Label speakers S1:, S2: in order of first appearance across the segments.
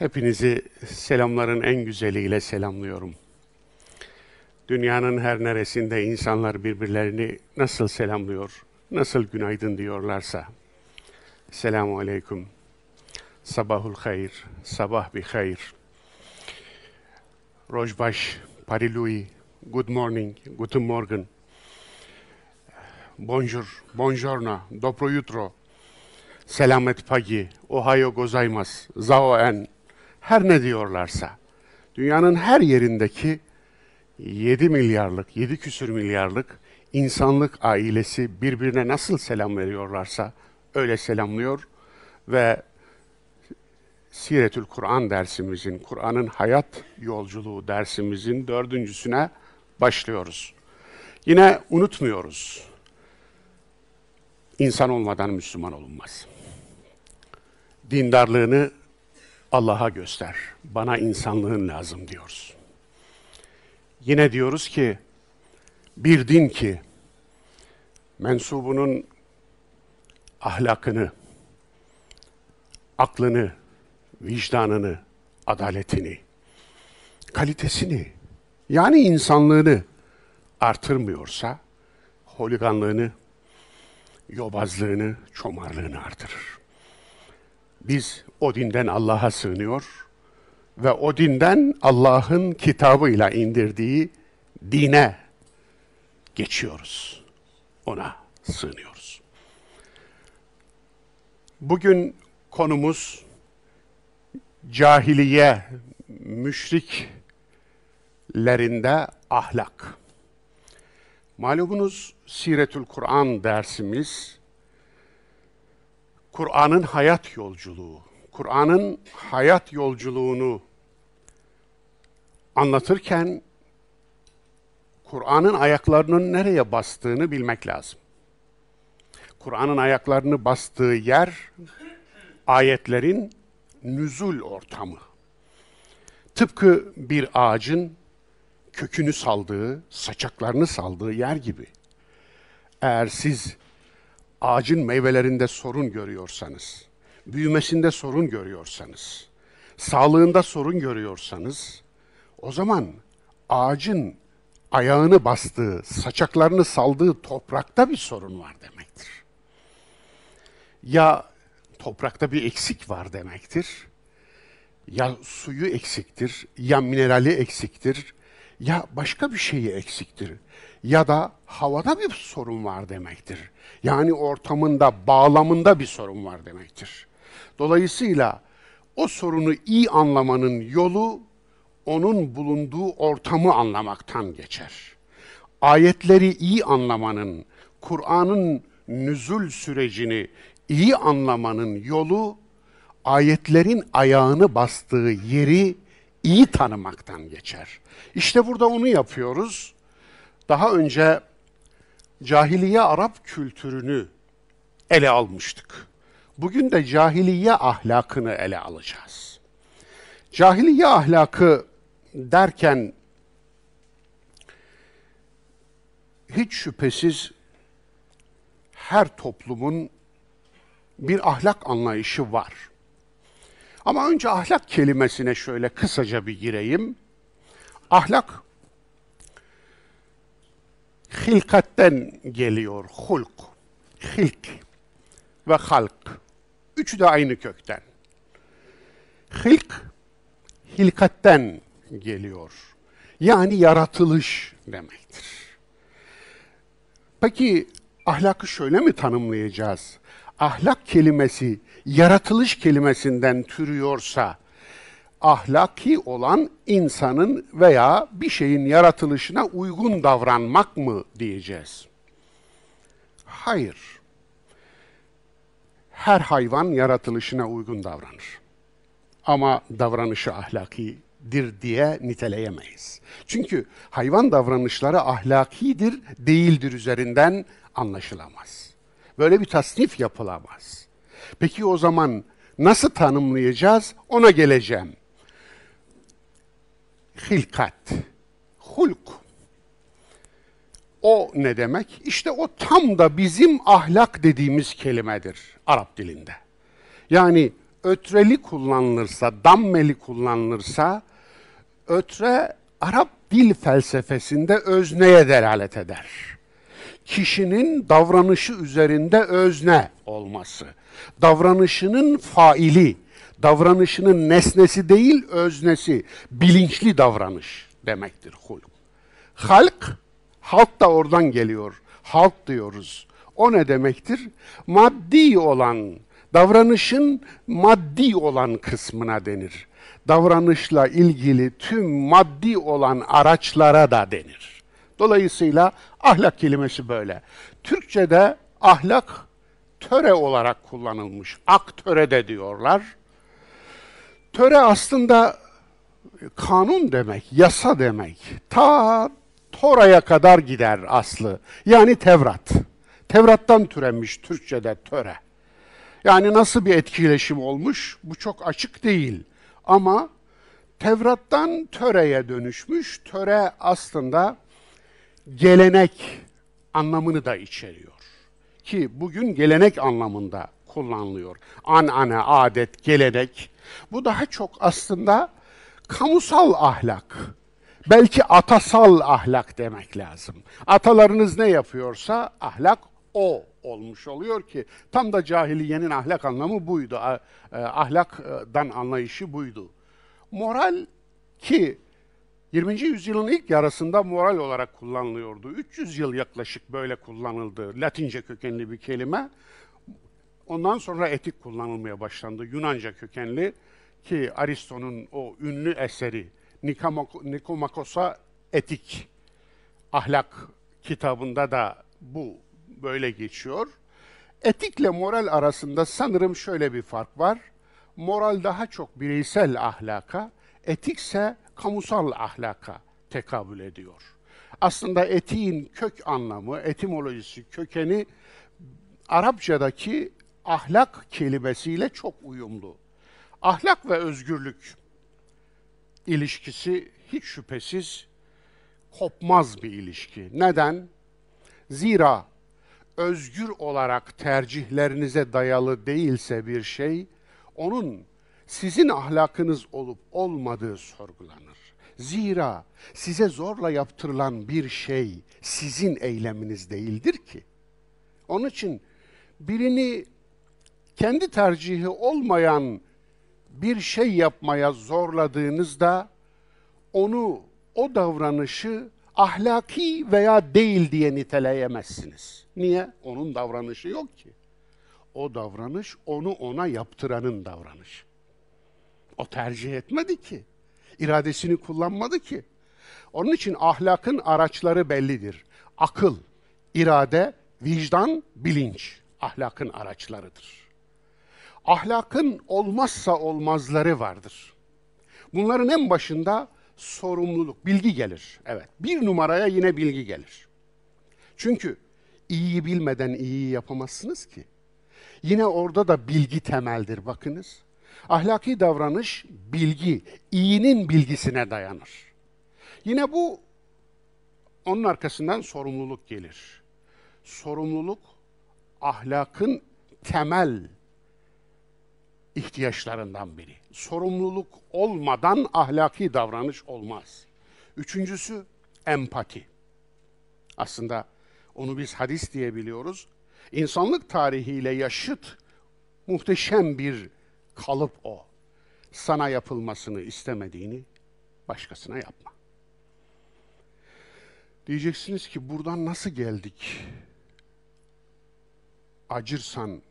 S1: Hepinizi selamların en güzeliyle selamlıyorum. Dünyanın her neresinde insanlar birbirlerini nasıl selamlıyor, nasıl günaydın diyorlarsa. Selamu aleyküm. Sabahul hayır, sabah bir hayır. Rojbaş, parilui, good morning, guten morgen. Bonjour, buongiorno, dobro jutro. Selamet pagi, ohayo gozaimasu, zao en, her ne diyorlarsa. Dünyanın her yerindeki 7 milyarlık, 7 küsür milyarlık insanlık ailesi birbirine nasıl selam veriyorlarsa öyle selamlıyor ve Siretül Kur'an dersimizin, Kur'an'ın hayat yolculuğu dersimizin dördüncüsüne başlıyoruz. Yine unutmuyoruz. İnsan olmadan Müslüman olunmaz. Dindarlığını Allah'a göster. Bana insanlığın lazım diyoruz. Yine diyoruz ki bir din ki mensubunun ahlakını, aklını, vicdanını, adaletini, kalitesini yani insanlığını artırmıyorsa holiganlığını, yobazlığını, çomarlığını artırır. Biz o dinden Allah'a sığınıyor ve o dinden Allah'ın kitabıyla indirdiği dine geçiyoruz. Ona sığınıyoruz. Bugün konumuz cahiliye, müşriklerinde ahlak. Malumunuz Siretül Kur'an dersimiz Kur'an'ın hayat yolculuğu. Kur'an'ın hayat yolculuğunu anlatırken Kur'an'ın ayaklarının nereye bastığını bilmek lazım. Kur'an'ın ayaklarını bastığı yer ayetlerin nüzul ortamı. Tıpkı bir ağacın kökünü saldığı, saçaklarını saldığı yer gibi. Eğer siz ağacın meyvelerinde sorun görüyorsanız, büyümesinde sorun görüyorsanız, sağlığında sorun görüyorsanız, o zaman ağacın ayağını bastığı, saçaklarını saldığı toprakta bir sorun var demektir. Ya toprakta bir eksik var demektir, ya suyu eksiktir, ya minerali eksiktir, ya başka bir şeyi eksiktir ya da havada bir sorun var demektir. Yani ortamında, bağlamında bir sorun var demektir. Dolayısıyla o sorunu iyi anlamanın yolu onun bulunduğu ortamı anlamaktan geçer. Ayetleri iyi anlamanın, Kur'an'ın nüzul sürecini iyi anlamanın yolu ayetlerin ayağını bastığı yeri iyi tanımaktan geçer. İşte burada onu yapıyoruz. Daha önce cahiliye Arap kültürünü ele almıştık. Bugün de cahiliye ahlakını ele alacağız. Cahiliye ahlakı derken hiç şüphesiz her toplumun bir ahlak anlayışı var. Ama önce ahlak kelimesine şöyle kısaca bir gireyim. Ahlak hilkatten geliyor. Hulk, hilk ve halk. Üçü de aynı kökten. Hilk, hilkatten geliyor. Yani yaratılış demektir. Peki ahlakı şöyle mi tanımlayacağız? Ahlak kelimesi yaratılış kelimesinden türüyorsa ahlaki olan insanın veya bir şeyin yaratılışına uygun davranmak mı diyeceğiz? Hayır. Her hayvan yaratılışına uygun davranır. Ama davranışı ahlakidir diye niteleyemeyiz. Çünkü hayvan davranışları ahlakidir, değildir üzerinden anlaşılamaz. Böyle bir tasnif yapılamaz. Peki o zaman nasıl tanımlayacağız? Ona geleceğim hilkat, hulk. O ne demek? İşte o tam da bizim ahlak dediğimiz kelimedir Arap dilinde. Yani ötreli kullanılırsa, dammeli kullanılırsa, ötre Arap dil felsefesinde özneye delalet eder. Kişinin davranışı üzerinde özne olması, davranışının faili, davranışının nesnesi değil öznesi, bilinçli davranış demektir hulk. Halk, halk da oradan geliyor. Halk diyoruz. O ne demektir? Maddi olan, davranışın maddi olan kısmına denir. Davranışla ilgili tüm maddi olan araçlara da denir. Dolayısıyla ahlak kelimesi böyle. Türkçe'de ahlak töre olarak kullanılmış. Aktöre de diyorlar. Töre aslında kanun demek, yasa demek. Ta Tora'ya kadar gider aslı. Yani Tevrat. Tevrat'tan türenmiş Türkçe'de töre. Yani nasıl bir etkileşim olmuş? Bu çok açık değil. Ama Tevrat'tan töreye dönüşmüş. Töre aslında gelenek anlamını da içeriyor. Ki bugün gelenek anlamında kullanılıyor. Anane, adet, gelenek. Bu daha çok aslında kamusal ahlak. Belki atasal ahlak demek lazım. Atalarınız ne yapıyorsa ahlak o olmuş oluyor ki tam da cahiliyenin ahlak anlamı buydu. E, ahlakdan anlayışı buydu. Moral ki 20. yüzyılın ilk yarısında moral olarak kullanılıyordu. 300 yıl yaklaşık böyle kullanıldı. Latince kökenli bir kelime. Ondan sonra etik kullanılmaya başlandı. Yunanca kökenli ki Aristo'nun o ünlü eseri Nikomakos'a etik ahlak kitabında da bu böyle geçiyor. Etikle moral arasında sanırım şöyle bir fark var. Moral daha çok bireysel ahlaka, etikse kamusal ahlaka tekabül ediyor. Aslında etiğin kök anlamı, etimolojisi, kökeni Arapçadaki ahlak kelimesiyle çok uyumlu. Ahlak ve özgürlük ilişkisi hiç şüphesiz kopmaz bir ilişki. Neden? Zira özgür olarak tercihlerinize dayalı değilse bir şey, onun sizin ahlakınız olup olmadığı sorgulanır. Zira size zorla yaptırılan bir şey sizin eyleminiz değildir ki. Onun için birini kendi tercihi olmayan bir şey yapmaya zorladığınızda onu, o davranışı ahlaki veya değil diye niteleyemezsiniz. Niye? Onun davranışı yok ki. O davranış onu ona yaptıranın davranışı. O tercih etmedi ki. İradesini kullanmadı ki. Onun için ahlakın araçları bellidir. Akıl, irade, vicdan, bilinç ahlakın araçlarıdır. Ahlakın olmazsa olmazları vardır. Bunların en başında sorumluluk, bilgi gelir. Evet, bir numaraya yine bilgi gelir. Çünkü iyiyi bilmeden iyiyi yapamazsınız ki. Yine orada da bilgi temeldir bakınız. Ahlaki davranış bilgi, iyinin bilgisine dayanır. Yine bu onun arkasından sorumluluk gelir. Sorumluluk ahlakın temel ihtiyaçlarından biri. Sorumluluk olmadan ahlaki davranış olmaz. Üçüncüsü empati. Aslında onu biz hadis diye biliyoruz. İnsanlık tarihiyle yaşıt muhteşem bir kalıp o. Sana yapılmasını istemediğini başkasına yapma. Diyeceksiniz ki buradan nasıl geldik? Acırsan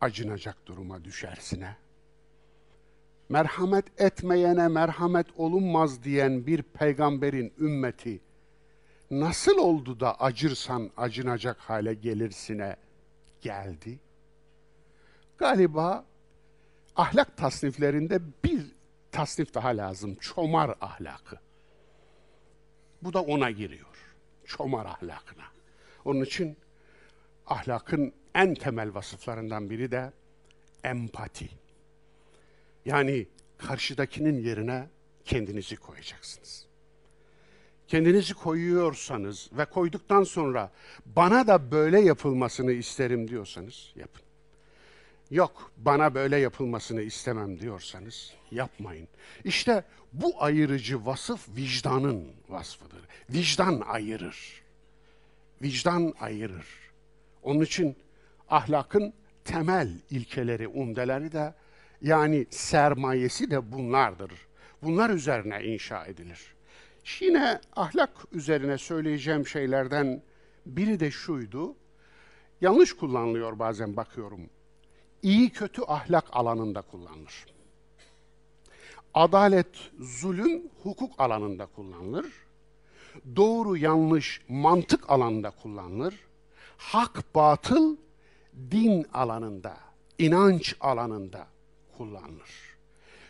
S1: acınacak duruma düşersine. Merhamet etmeyene merhamet olunmaz diyen bir peygamberin ümmeti nasıl oldu da acırsan acınacak hale gelirsine geldi? Galiba ahlak tasniflerinde bir tasnif daha lazım. Çomar ahlakı. Bu da ona giriyor. Çomar ahlakına. Onun için ahlakın en temel vasıflarından biri de empati. Yani karşıdakinin yerine kendinizi koyacaksınız. Kendinizi koyuyorsanız ve koyduktan sonra bana da böyle yapılmasını isterim diyorsanız yapın. yok bana böyle yapılmasını istemem diyorsanız yapmayın. İşte bu ayırıcı vasıf vicdanın vasfıdır. Vicdan ayırır. Vicdan ayırır. Onun için ahlakın temel ilkeleri, umdeleri de yani sermayesi de bunlardır. Bunlar üzerine inşa edilir. Yine ahlak üzerine söyleyeceğim şeylerden biri de şuydu. Yanlış kullanılıyor bazen bakıyorum. İyi kötü ahlak alanında kullanılır. Adalet, zulüm, hukuk alanında kullanılır. Doğru, yanlış, mantık alanında kullanılır. Hak, batıl, din alanında, inanç alanında kullanılır.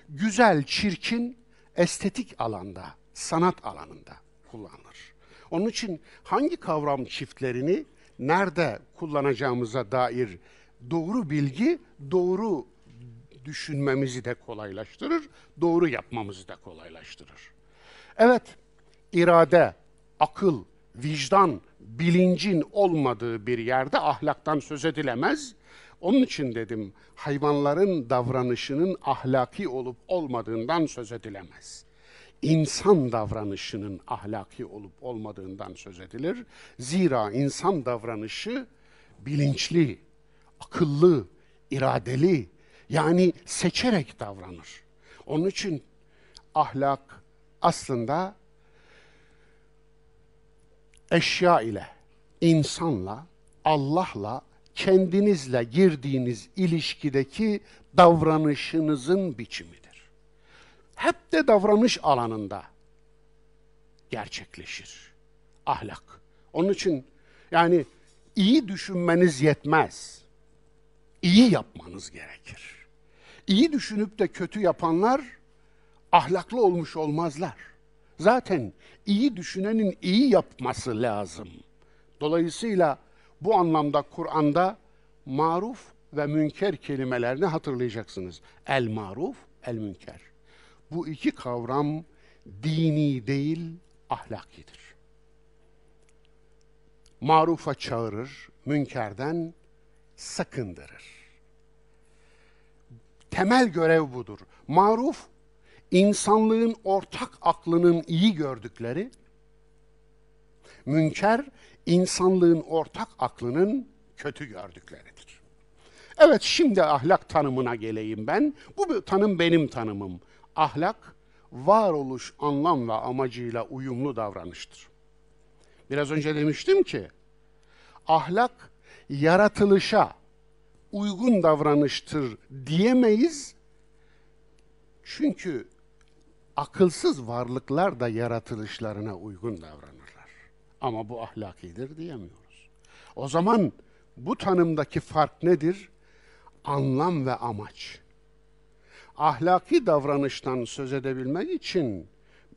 S1: Güzel, çirkin, estetik alanda, sanat alanında kullanılır. Onun için hangi kavram çiftlerini nerede kullanacağımıza dair doğru bilgi, doğru düşünmemizi de kolaylaştırır, doğru yapmamızı da kolaylaştırır. Evet, irade, akıl, vicdan, bilincin olmadığı bir yerde ahlaktan söz edilemez. Onun için dedim, hayvanların davranışının ahlaki olup olmadığından söz edilemez. İnsan davranışının ahlaki olup olmadığından söz edilir. Zira insan davranışı bilinçli, akıllı, iradeli, yani seçerek davranır. Onun için ahlak aslında eşya ile, insanla, Allah'la, kendinizle girdiğiniz ilişkideki davranışınızın biçimidir. Hep de davranış alanında gerçekleşir ahlak. Onun için yani iyi düşünmeniz yetmez. İyi yapmanız gerekir. İyi düşünüp de kötü yapanlar ahlaklı olmuş olmazlar. Zaten iyi düşünenin iyi yapması lazım. Dolayısıyla bu anlamda Kur'an'da maruf ve münker kelimelerini hatırlayacaksınız. El maruf, el münker. Bu iki kavram dini değil, ahlakidir. Marufa çağırır, münkerden sakındırır. Temel görev budur. Maruf, insanlığın ortak aklının iyi gördükleri, münker, insanlığın ortak aklının kötü gördükleridir. Evet, şimdi ahlak tanımına geleyim ben. Bu tanım benim tanımım. Ahlak, varoluş anlam ve amacıyla uyumlu davranıştır. Biraz önce demiştim ki, ahlak yaratılışa uygun davranıştır diyemeyiz. Çünkü akılsız varlıklar da yaratılışlarına uygun davranırlar. Ama bu ahlakidir diyemiyoruz. O zaman bu tanımdaki fark nedir? Anlam ve amaç. Ahlaki davranıştan söz edebilmek için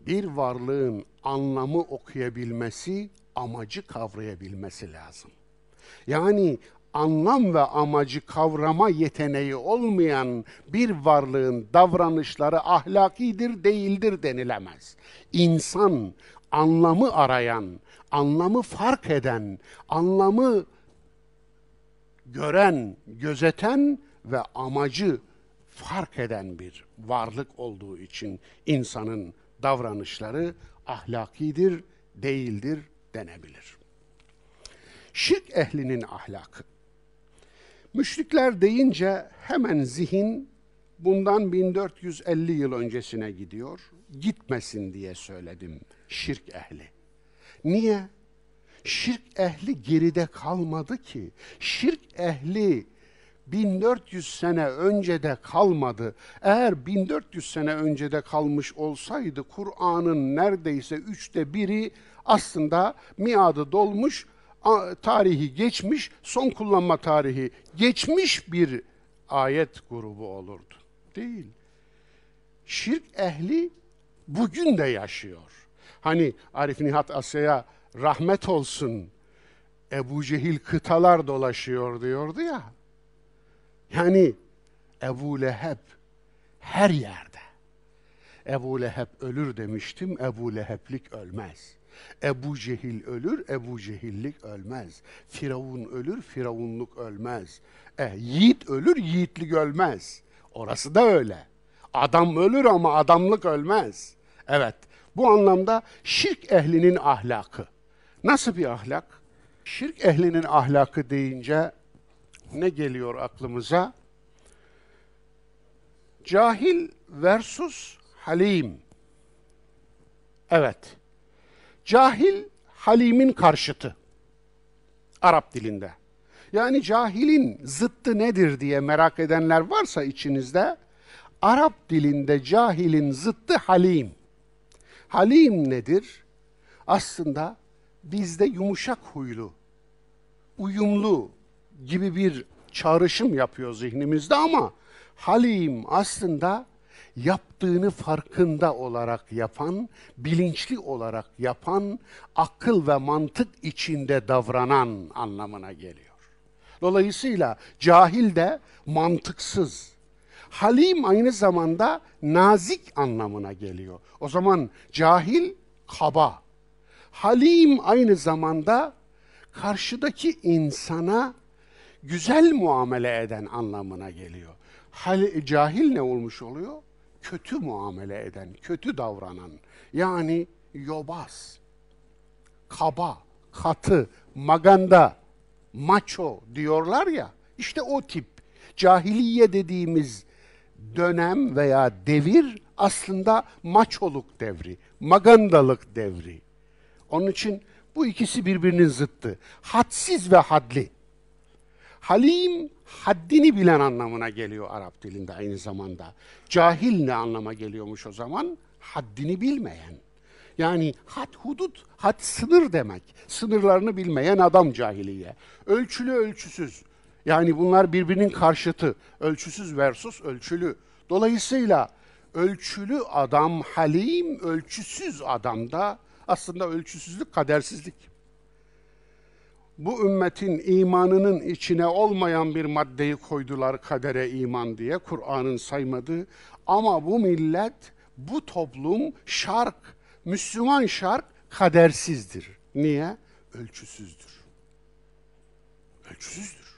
S1: bir varlığın anlamı okuyabilmesi, amacı kavrayabilmesi lazım. Yani anlam ve amacı kavrama yeteneği olmayan bir varlığın davranışları ahlakidir değildir denilemez. İnsan anlamı arayan, anlamı fark eden, anlamı gören, gözeten ve amacı fark eden bir varlık olduğu için insanın davranışları ahlakidir, değildir denebilir. Şirk ehlinin ahlakı. Müşrikler deyince hemen zihin bundan 1450 yıl öncesine gidiyor. Gitmesin diye söyledim şirk ehli. Niye? Şirk ehli geride kalmadı ki. Şirk ehli 1400 sene öncede kalmadı. Eğer 1400 sene öncede kalmış olsaydı Kur'an'ın neredeyse üçte biri aslında miadı dolmuş, tarihi geçmiş, son kullanma tarihi geçmiş bir ayet grubu olurdu. Değil. Şirk ehli bugün de yaşıyor. Hani Arif Nihat Asya'ya rahmet olsun Ebu Cehil kıtalar dolaşıyor diyordu ya. Yani Ebu Leheb her yerde. Ebu Leheb ölür demiştim, Ebu Leheblik ölmez. Ebu Cehil ölür, Ebu Cehillik ölmez. Firavun ölür, Firavunluk ölmez. E, yiğit ölür, yiğitlik ölmez. Orası da öyle. Adam ölür ama adamlık ölmez. Evet, bu anlamda şirk ehlinin ahlakı. Nasıl bir ahlak? Şirk ehlinin ahlakı deyince ne geliyor aklımıza? Cahil versus halim. Evet. Cahil halimin karşıtı. Arap dilinde. Yani cahilin zıttı nedir diye merak edenler varsa içinizde Arap dilinde cahilin zıttı halim. Halim nedir? Aslında bizde yumuşak huylu, uyumlu gibi bir çağrışım yapıyor zihnimizde ama halim aslında yaptığını farkında olarak yapan, bilinçli olarak yapan, akıl ve mantık içinde davranan anlamına geliyor. Dolayısıyla cahil de mantıksız. Halim aynı zamanda nazik anlamına geliyor. O zaman cahil kaba. Halim aynı zamanda karşıdaki insana güzel muamele eden anlamına geliyor. Hal, cahil ne olmuş oluyor? Kötü muamele eden, kötü davranan. Yani yobaz, kaba, katı, maganda, maço diyorlar ya. İşte o tip cahiliye dediğimiz dönem veya devir aslında maçoluk devri, magandalık devri. Onun için bu ikisi birbirinin zıttı. Hadsiz ve hadli. Halim haddini bilen anlamına geliyor Arap dilinde aynı zamanda. Cahil ne anlama geliyormuş o zaman? Haddini bilmeyen. Yani had hudut, had sınır demek. Sınırlarını bilmeyen adam cahiliye. Ölçülü ölçüsüz. Yani bunlar birbirinin karşıtı. Ölçüsüz versus ölçülü. Dolayısıyla ölçülü adam halim, ölçüsüz adam da aslında ölçüsüzlük kadersizlik. Bu ümmetin imanının içine olmayan bir maddeyi koydular kadere iman diye Kur'an'ın saymadığı. Ama bu millet, bu toplum şark, Müslüman şark kadersizdir. Niye? Ölçüsüzdür. Ölçüsüzdür.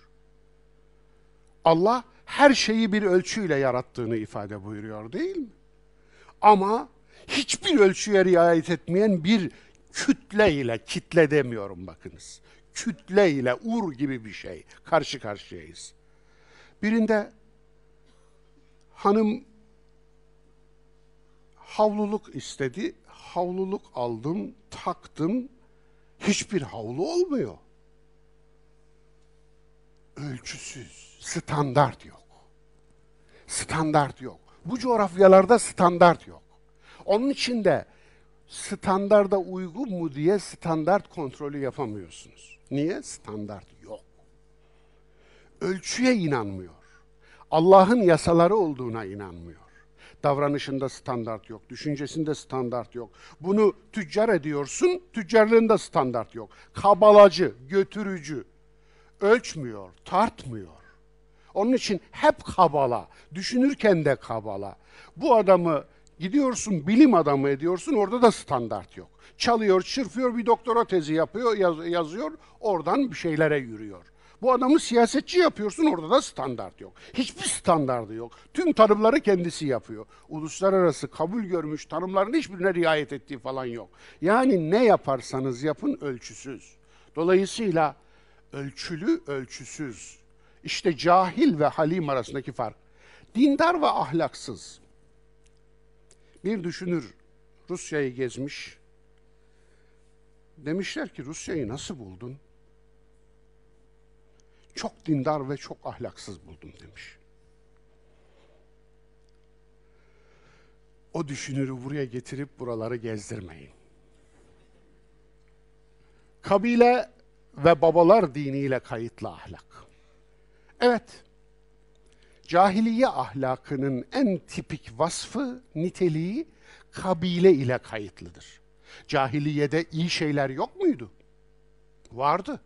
S1: Allah her şeyi bir ölçüyle yarattığını ifade buyuruyor değil mi? Ama hiçbir ölçüye riayet etmeyen bir kütle ile, kitle demiyorum bakınız. Kütle ile, ur gibi bir şey karşı karşıyayız. Birinde hanım havluluk istedi. Havluluk aldım, taktım. Hiçbir havlu olmuyor. Ölçüsüz, standart yok. Standart yok. Bu coğrafyalarda standart yok. Onun için de standarda uygun mu diye standart kontrolü yapamıyorsunuz. Niye? Standart yok. Ölçüye inanmıyor. Allah'ın yasaları olduğuna inanmıyor. Davranışında standart yok, düşüncesinde standart yok. Bunu tüccar ediyorsun, tüccarlığında standart yok. Kabalacı, götürücü, ölçmüyor, tartmıyor. Onun için hep kabala, düşünürken de kabala. Bu adamı gidiyorsun bilim adamı ediyorsun orada da standart yok. Çalıyor, çırpıyor, bir doktora tezi yapıyor, yaz, yazıyor, oradan bir şeylere yürüyor. Bu adamı siyasetçi yapıyorsun orada da standart yok. Hiçbir standardı yok. Tüm tanımları kendisi yapıyor. Uluslararası kabul görmüş tanımların hiçbirine riayet ettiği falan yok. Yani ne yaparsanız yapın ölçüsüz. Dolayısıyla ölçülü, ölçüsüz. İşte cahil ve halim arasındaki fark. Dindar ve ahlaksız. Bir düşünür Rusya'yı gezmiş. Demişler ki Rusya'yı nasıl buldun? Çok dindar ve çok ahlaksız buldum demiş. O düşünürü buraya getirip buraları gezdirmeyin. Kabile ve babalar diniyle kayıtlı ahlak. Evet, cahiliye ahlakının en tipik vasfı, niteliği kabile ile kayıtlıdır. Cahiliyede iyi şeyler yok muydu? Vardı.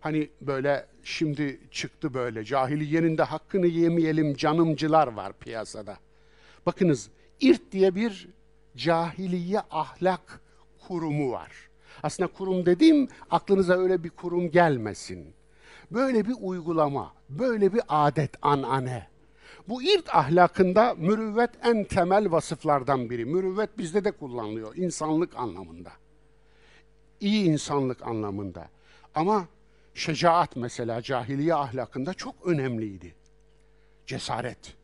S1: Hani böyle şimdi çıktı böyle cahiliyenin de hakkını yemeyelim canımcılar var piyasada. Bakınız İrt diye bir cahiliye ahlak kurumu var. Aslında kurum dediğim aklınıza öyle bir kurum gelmesin. Böyle bir uygulama, böyle bir adet, anane. Bu irt ahlakında mürüvvet en temel vasıflardan biri. Mürüvvet bizde de kullanılıyor insanlık anlamında. İyi insanlık anlamında. Ama şecaat mesela cahiliye ahlakında çok önemliydi. Cesaret.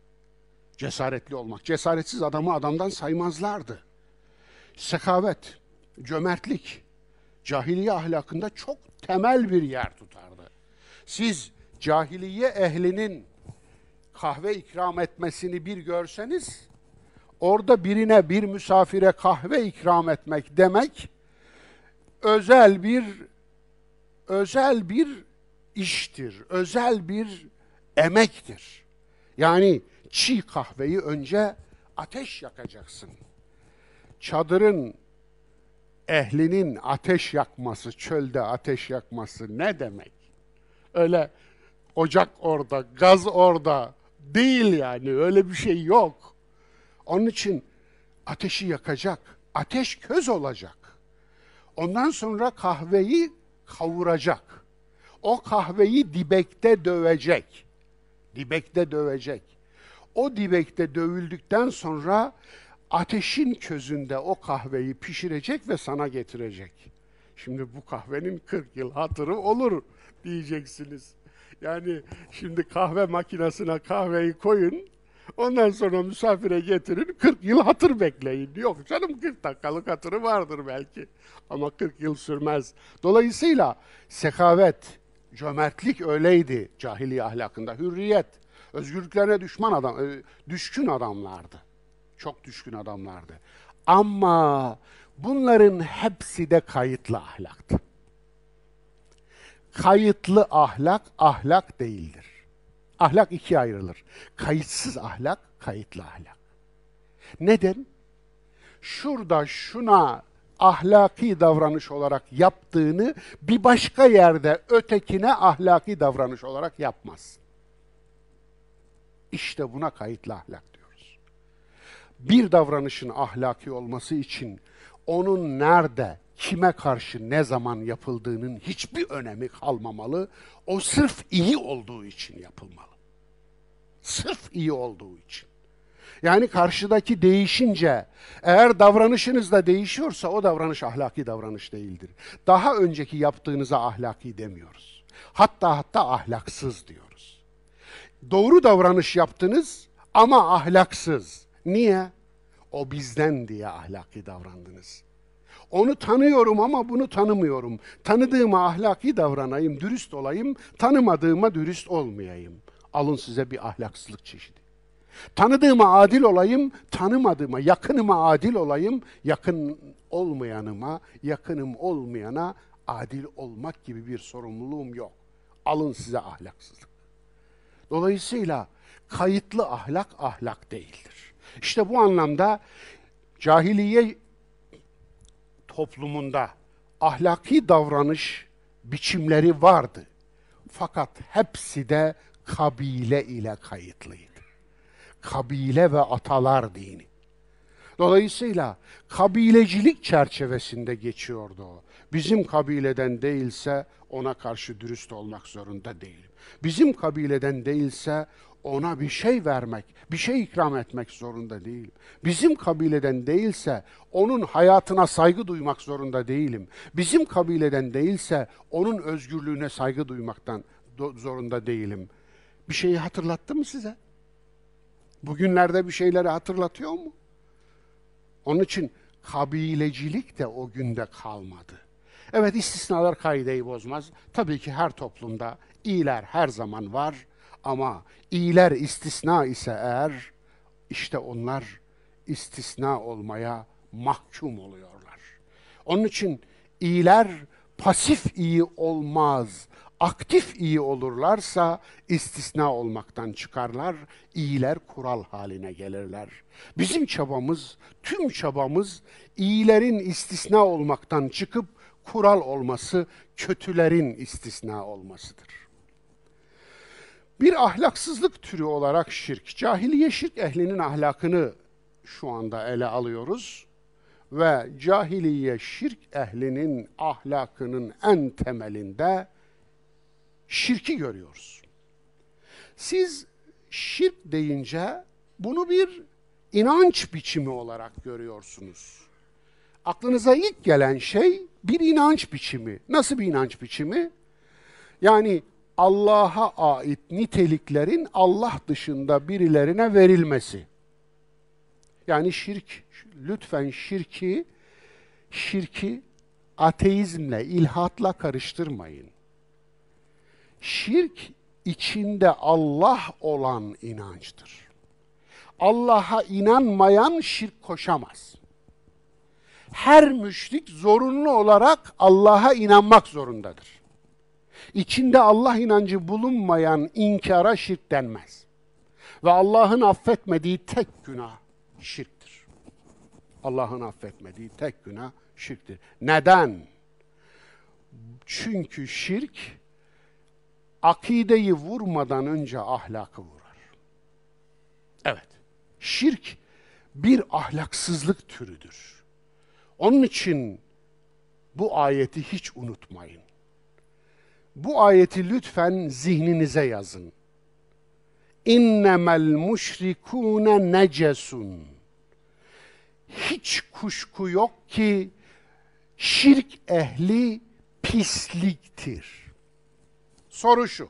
S1: Cesaretli olmak. Cesaretsiz adamı adamdan saymazlardı. Sekavet, cömertlik cahiliye ahlakında çok temel bir yer tutardı. Siz cahiliye ehlinin kahve ikram etmesini bir görseniz, orada birine bir misafire kahve ikram etmek demek özel bir özel bir iştir, özel bir emektir. Yani çiğ kahveyi önce ateş yakacaksın. Çadırın ehlinin ateş yakması, çölde ateş yakması ne demek? Öyle ocak orada, gaz orada değil yani öyle bir şey yok. Onun için ateşi yakacak, ateş köz olacak. Ondan sonra kahveyi kavuracak. O kahveyi dibekte dövecek. Dibekte dövecek. O dibekte dövüldükten sonra ateşin közünde o kahveyi pişirecek ve sana getirecek. Şimdi bu kahvenin 40 yıl hatırı olur diyeceksiniz. Yani şimdi kahve makinesine kahveyi koyun, ondan sonra misafire getirin, 40 yıl hatır bekleyin. Yok canım 40 dakikalık hatırı vardır belki ama 40 yıl sürmez. Dolayısıyla sekavet, cömertlik öyleydi cahiliye ahlakında. Hürriyet, özgürlüklerine düşman adam, e, düşkün adamlardı. Çok düşkün adamlardı. Ama bunların hepsi de kayıtlı ahlaktı kayıtlı ahlak ahlak değildir. Ahlak ikiye ayrılır. Kayıtsız ahlak, kayıtlı ahlak. Neden? Şurada şuna ahlaki davranış olarak yaptığını bir başka yerde ötekine ahlaki davranış olarak yapmaz. İşte buna kayıtlı ahlak diyoruz. Bir davranışın ahlaki olması için onun nerede, kime karşı ne zaman yapıldığının hiçbir önemi kalmamalı. O sırf iyi olduğu için yapılmalı. Sırf iyi olduğu için. Yani karşıdaki değişince eğer davranışınız da değişiyorsa o davranış ahlaki davranış değildir. Daha önceki yaptığınıza ahlaki demiyoruz. Hatta hatta ahlaksız diyoruz. Doğru davranış yaptınız ama ahlaksız. Niye? O bizden diye ahlaki davrandınız. Onu tanıyorum ama bunu tanımıyorum. Tanıdığıma ahlaki davranayım, dürüst olayım, tanımadığıma dürüst olmayayım. Alın size bir ahlaksızlık çeşidi. Tanıdığıma adil olayım, tanımadığıma, yakınıma adil olayım, yakın olmayanıma, yakınım olmayana adil olmak gibi bir sorumluluğum yok. Alın size ahlaksızlık. Dolayısıyla kayıtlı ahlak ahlak değildir. İşte bu anlamda cahiliye toplumunda ahlaki davranış biçimleri vardı. Fakat hepsi de kabile ile kayıtlıydı. Kabile ve atalar dini. Dolayısıyla kabilecilik çerçevesinde geçiyordu o. Bizim kabileden değilse ona karşı dürüst olmak zorunda değilim. Bizim kabileden değilse ona bir şey vermek, bir şey ikram etmek zorunda değilim. Bizim kabileden değilse onun hayatına saygı duymak zorunda değilim. Bizim kabileden değilse onun özgürlüğüne saygı duymaktan zorunda değilim. Bir şeyi hatırlattı mı size? Bugünlerde bir şeyleri hatırlatıyor mu? Onun için kabilecilik de o günde kalmadı. Evet istisnalar kaideyi bozmaz. Tabii ki her toplumda iyiler her zaman var ama iyiler istisna ise eğer işte onlar istisna olmaya mahkum oluyorlar. Onun için iyiler pasif iyi olmaz. Aktif iyi olurlarsa istisna olmaktan çıkarlar, iyiler kural haline gelirler. Bizim çabamız, tüm çabamız iyilerin istisna olmaktan çıkıp kural olması, kötülerin istisna olmasıdır. Bir ahlaksızlık türü olarak şirk, cahiliye şirk ehlinin ahlakını şu anda ele alıyoruz. ve cahiliye şirk ehlinin ahlakının en temelinde şirki görüyoruz. Siz şirk deyince bunu bir inanç biçimi olarak görüyorsunuz. Aklınıza ilk gelen şey bir inanç biçimi. Nasıl bir inanç biçimi? Yani Allah'a ait niteliklerin Allah dışında birilerine verilmesi. Yani şirk, lütfen şirki, şirki ateizmle, ilhatla karıştırmayın. Şirk içinde Allah olan inançtır. Allah'a inanmayan şirk koşamaz. Her müşrik zorunlu olarak Allah'a inanmak zorundadır. İçinde Allah inancı bulunmayan inkara şirk denmez. Ve Allah'ın affetmediği tek günah şirktir. Allah'ın affetmediği tek günah şirktir. Neden? Çünkü şirk akideyi vurmadan önce ahlakı vurar. Evet, şirk bir ahlaksızlık türüdür. Onun için bu ayeti hiç unutmayın. Bu ayeti lütfen zihninize yazın. İnnemel müşrikûne necesun. Hiç kuşku yok ki şirk ehli pisliktir. Soru şu.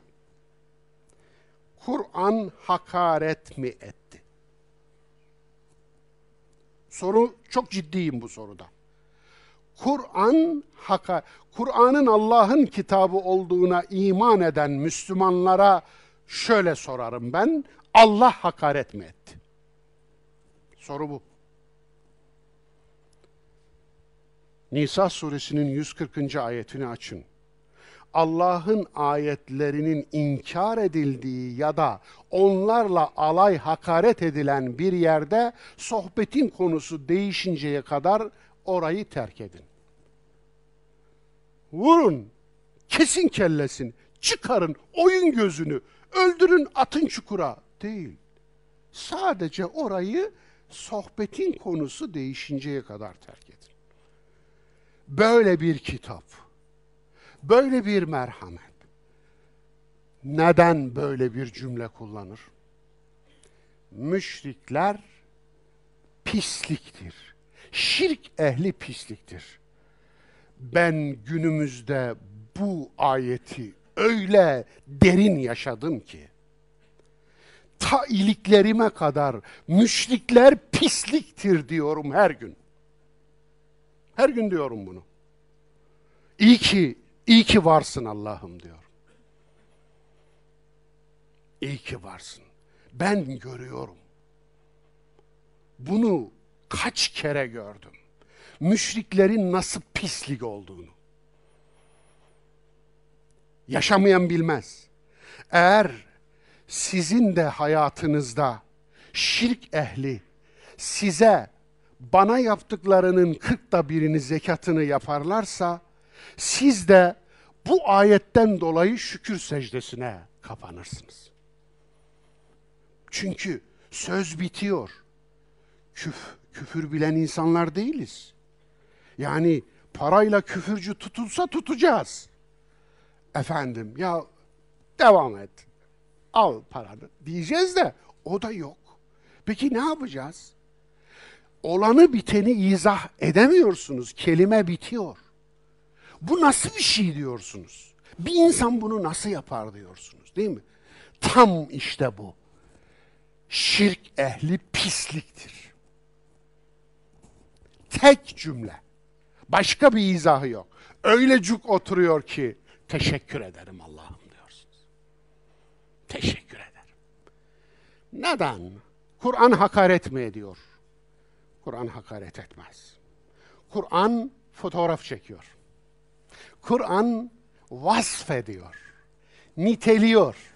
S1: Kur'an hakaret mi etti? Soru çok ciddiyim bu soruda. Kur'an haka Kur'an'ın Allah'ın kitabı olduğuna iman eden Müslümanlara şöyle sorarım ben. Allah hakaret mi etti? Soru bu. Nisa suresinin 140. ayetini açın. Allah'ın ayetlerinin inkar edildiği ya da onlarla alay hakaret edilen bir yerde sohbetin konusu değişinceye kadar orayı terk edin. Vurun, kesin kellesini, çıkarın oyun gözünü, öldürün atın çukura değil. Sadece orayı sohbetin konusu değişinceye kadar terk edin. Böyle bir kitap, böyle bir merhamet. Neden böyle bir cümle kullanır? Müşrikler pisliktir. Şirk ehli pisliktir. Ben günümüzde bu ayeti öyle derin yaşadım ki ta iliklerime kadar müşrikler pisliktir diyorum her gün. Her gün diyorum bunu. İyi ki, iyi ki varsın Allah'ım diyorum. İyi ki varsın. Ben görüyorum. Bunu kaç kere gördüm. Müşriklerin nasıl pislik olduğunu. Yaşamayan bilmez. Eğer sizin de hayatınızda şirk ehli size bana yaptıklarının kırkta birini zekatını yaparlarsa siz de bu ayetten dolayı şükür secdesine kapanırsınız. Çünkü söz bitiyor. Küf, küfür bilen insanlar değiliz. Yani parayla küfürcü tutulsa tutacağız. Efendim ya devam et. Al paranı diyeceğiz de o da yok. Peki ne yapacağız? Olanı biteni izah edemiyorsunuz. Kelime bitiyor. Bu nasıl bir şey diyorsunuz? Bir insan bunu nasıl yapar diyorsunuz değil mi? Tam işte bu. Şirk ehli pisliktir. Tek cümle. Başka bir izahı yok. Öyle cuk oturuyor ki teşekkür ederim Allah'ım diyorsunuz. Teşekkür ederim. Neden? Kur'an hakaret mi ediyor? Kur'an hakaret etmez. Kur'an fotoğraf çekiyor. Kur'an vasfediyor, niteliyor.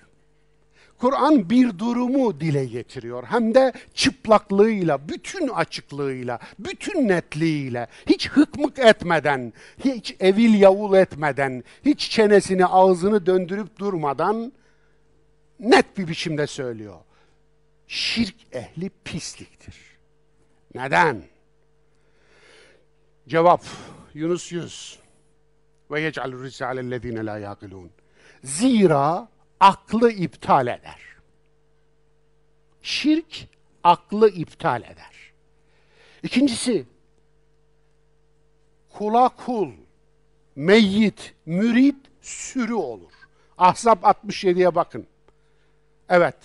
S1: Kur'an bir durumu dile getiriyor. Hem de çıplaklığıyla, bütün açıklığıyla, bütün netliğiyle, hiç hıkmık etmeden, hiç evil yavul etmeden, hiç çenesini ağzını döndürüp durmadan net bir biçimde söylüyor. Şirk ehli pisliktir. Neden? Cevap Yunus 100 ve yec'alur risalellezine la yaqilun. Zira aklı iptal eder. Şirk aklı iptal eder. İkincisi kula kul, meyyit, mürit, sürü olur. Ahzab 67'ye bakın. Evet.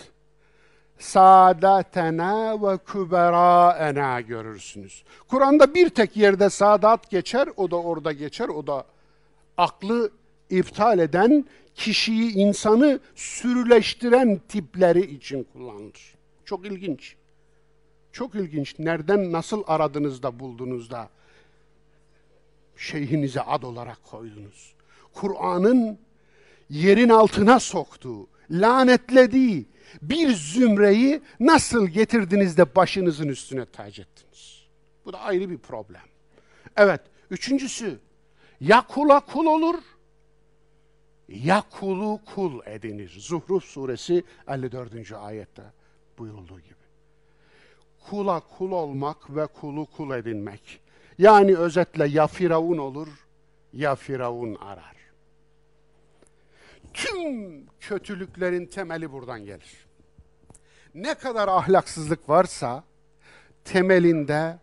S1: Sadatena ve küberaena görürsünüz. Kur'an'da bir tek yerde sadat geçer, o da orada geçer, o da aklı iptal eden, kişiyi, insanı sürüleştiren tipleri için kullanılır. Çok ilginç. Çok ilginç. Nereden, nasıl aradınız da buldunuz da şeyhinize ad olarak koydunuz. Kur'an'ın yerin altına soktuğu, lanetlediği bir zümreyi nasıl getirdiniz de başınızın üstüne tac ettiniz? Bu da ayrı bir problem. Evet, üçüncüsü, ya kula kul olur, ya kulu kul edinir. Zuhruf suresi 54. ayette buyurulduğu gibi. Kula kul olmak ve kulu kul edinmek. Yani özetle ya Firavun olur ya Firavun arar. Tüm kötülüklerin temeli buradan gelir. Ne kadar ahlaksızlık varsa temelinde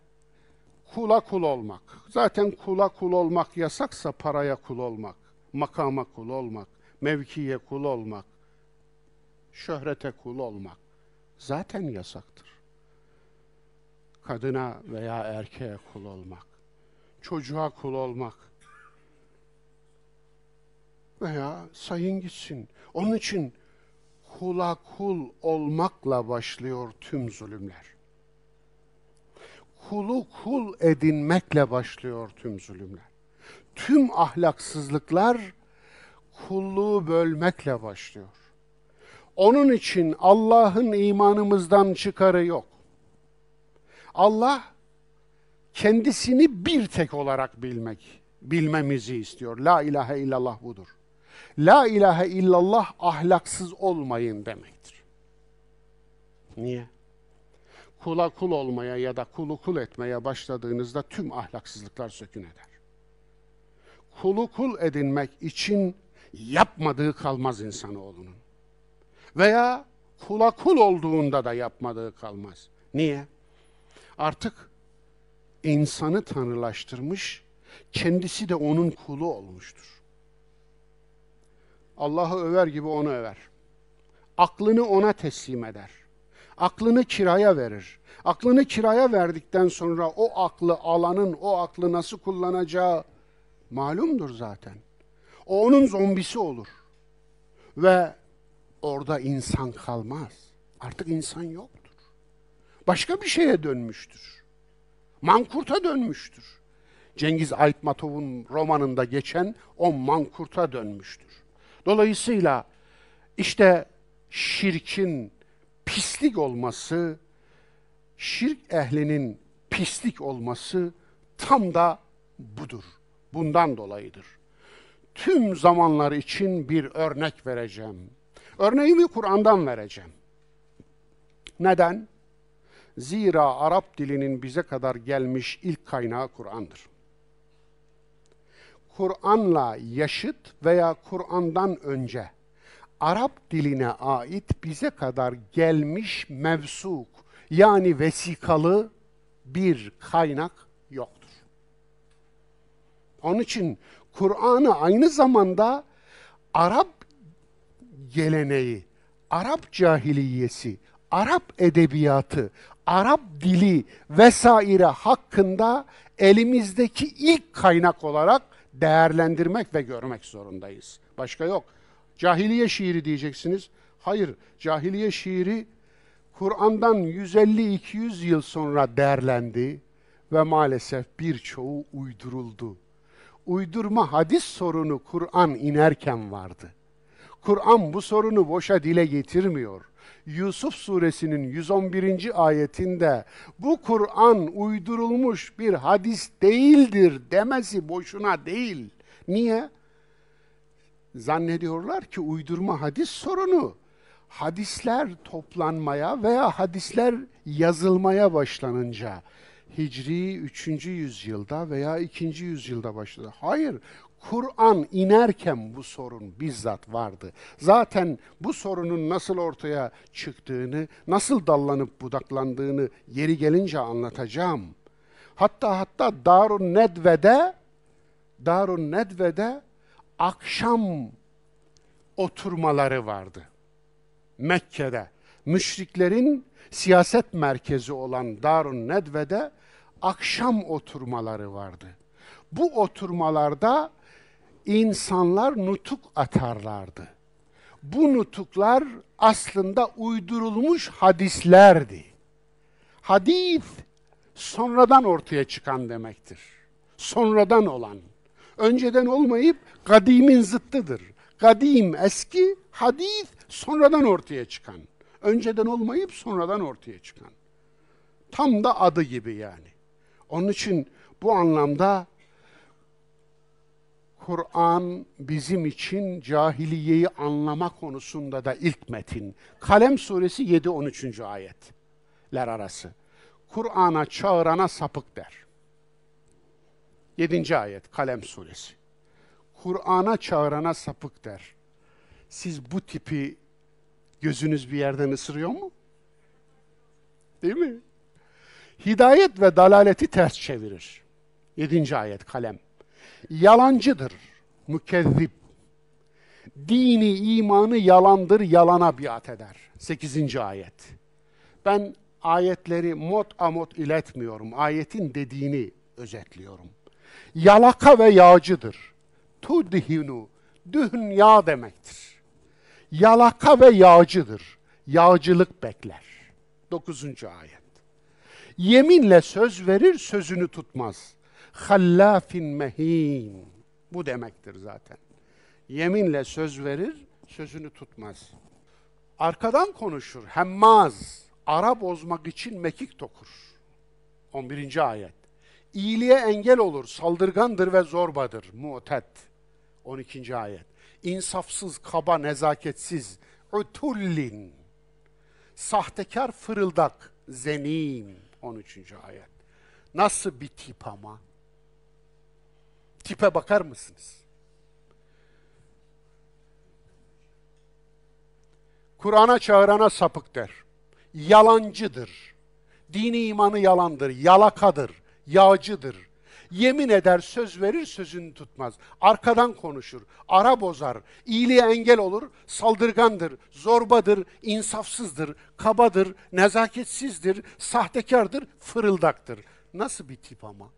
S1: kula kul olmak. Zaten kula kul olmak yasaksa paraya kul olmak, makama kul olmak, mevkiye kul olmak, şöhrete kul olmak zaten yasaktır. Kadına veya erkeğe kul olmak, çocuğa kul olmak veya sayın gitsin. Onun için kula kul olmakla başlıyor tüm zulümler. Kulu kul edinmekle başlıyor tüm zulümler. Tüm ahlaksızlıklar kulluğu bölmekle başlıyor. Onun için Allah'ın imanımızdan çıkarı yok. Allah kendisini bir tek olarak bilmek, bilmemizi istiyor. La ilahe illallah budur. La ilahe illallah ahlaksız olmayın demektir. Niye? Kula kul olmaya ya da kulu kul etmeye başladığınızda tüm ahlaksızlıklar sökün eder. Kulu kul edinmek için yapmadığı kalmaz insanoğlunun. Veya kula kul olduğunda da yapmadığı kalmaz. Niye? Artık insanı tanrılaştırmış, kendisi de onun kulu olmuştur. Allah'ı över gibi onu över. Aklını ona teslim eder. Aklını kiraya verir. Aklını kiraya verdikten sonra o aklı alanın o aklı nasıl kullanacağı malumdur zaten. O onun zombisi olur. Ve orada insan kalmaz. Artık insan yoktur. Başka bir şeye dönmüştür. Mankurta dönmüştür. Cengiz Aytmatov'un romanında geçen o mankurta dönmüştür. Dolayısıyla işte şirkin pislik olması, şirk ehlinin pislik olması tam da budur. Bundan dolayıdır. Tüm zamanlar için bir örnek vereceğim. Örneğimi Kur'an'dan vereceğim. Neden? Zira Arap dilinin bize kadar gelmiş ilk kaynağı Kur'an'dır. Kur'an'la yaşıt veya Kur'an'dan önce Arap diline ait bize kadar gelmiş mevsuk yani vesikalı bir kaynak. Onun için Kur'an'ı aynı zamanda Arap geleneği, Arap cahiliyesi, Arap edebiyatı, Arap dili vesaire hakkında elimizdeki ilk kaynak olarak değerlendirmek ve görmek zorundayız. Başka yok. Cahiliye şiiri diyeceksiniz. Hayır, cahiliye şiiri Kur'an'dan 150-200 yıl sonra değerlendi ve maalesef birçoğu uyduruldu. Uydurma hadis sorunu Kur'an inerken vardı. Kur'an bu sorunu boşa dile getirmiyor. Yusuf suresinin 111. ayetinde bu Kur'an uydurulmuş bir hadis değildir demesi boşuna değil. Niye? Zannediyorlar ki uydurma hadis sorunu hadisler toplanmaya veya hadisler yazılmaya başlanınca Hicri 3. yüzyılda veya 2. yüzyılda başladı. Hayır, Kur'an inerken bu sorun bizzat vardı. Zaten bu sorunun nasıl ortaya çıktığını, nasıl dallanıp budaklandığını yeri gelince anlatacağım. Hatta hatta Darun Nedve'de Darun Nedve'de akşam oturmaları vardı. Mekke'de müşriklerin siyaset merkezi olan Darun Nedve'de akşam oturmaları vardı. Bu oturmalarda insanlar nutuk atarlardı. Bu nutuklar aslında uydurulmuş hadislerdi. Hadis sonradan ortaya çıkan demektir. Sonradan olan. Önceden olmayıp kadimin zıttıdır. Kadim eski, hadis sonradan ortaya çıkan. Önceden olmayıp sonradan ortaya çıkan. Tam da adı gibi yani. Onun için bu anlamda Kur'an bizim için cahiliyeyi anlama konusunda da ilk metin. Kalem suresi 7-13. ayetler arası. Kur'an'a çağırana sapık der. 7. ayet Kalem suresi. Kur'an'a çağırana sapık der. Siz bu tipi gözünüz bir yerden ısırıyor mu? Değil mi? Hidayet ve dalaleti ters çevirir. 7. ayet kalem. Yalancıdır, mükezzip. Dini, imanı yalandır, yalana biat eder. 8. ayet. Ben ayetleri mot amot iletmiyorum. Ayetin dediğini özetliyorum. Yalaka ve yağcıdır. Tudhinu, dünya demektir. Yalaka ve yağcıdır. Yağcılık bekler. 9. ayet. Yeminle söz verir, sözünü tutmaz. Hallafin mehin. Bu demektir zaten. Yeminle söz verir, sözünü tutmaz. Arkadan konuşur, hemmaz. Ara bozmak için mekik tokur. 11. ayet. İyiliğe engel olur, saldırgandır ve zorbadır. Mu'tet. 12. ayet. İnsafsız, kaba, nezaketsiz. Utullin. Sahtekar, fırıldak. Zenim. 13. ayet. Nasıl bir tip ama? Tipe bakar mısınız? Kur'an'a çağırana sapık der. Yalancıdır. Dini imanı yalandır, yalakadır, yağcıdır. Yemin eder, söz verir, sözünü tutmaz. Arkadan konuşur, ara bozar, iyiliğe engel olur, saldırgandır, zorbadır, insafsızdır, kabadır, nezaketsizdir, sahtekardır, fırıldaktır. Nasıl bir tip ama?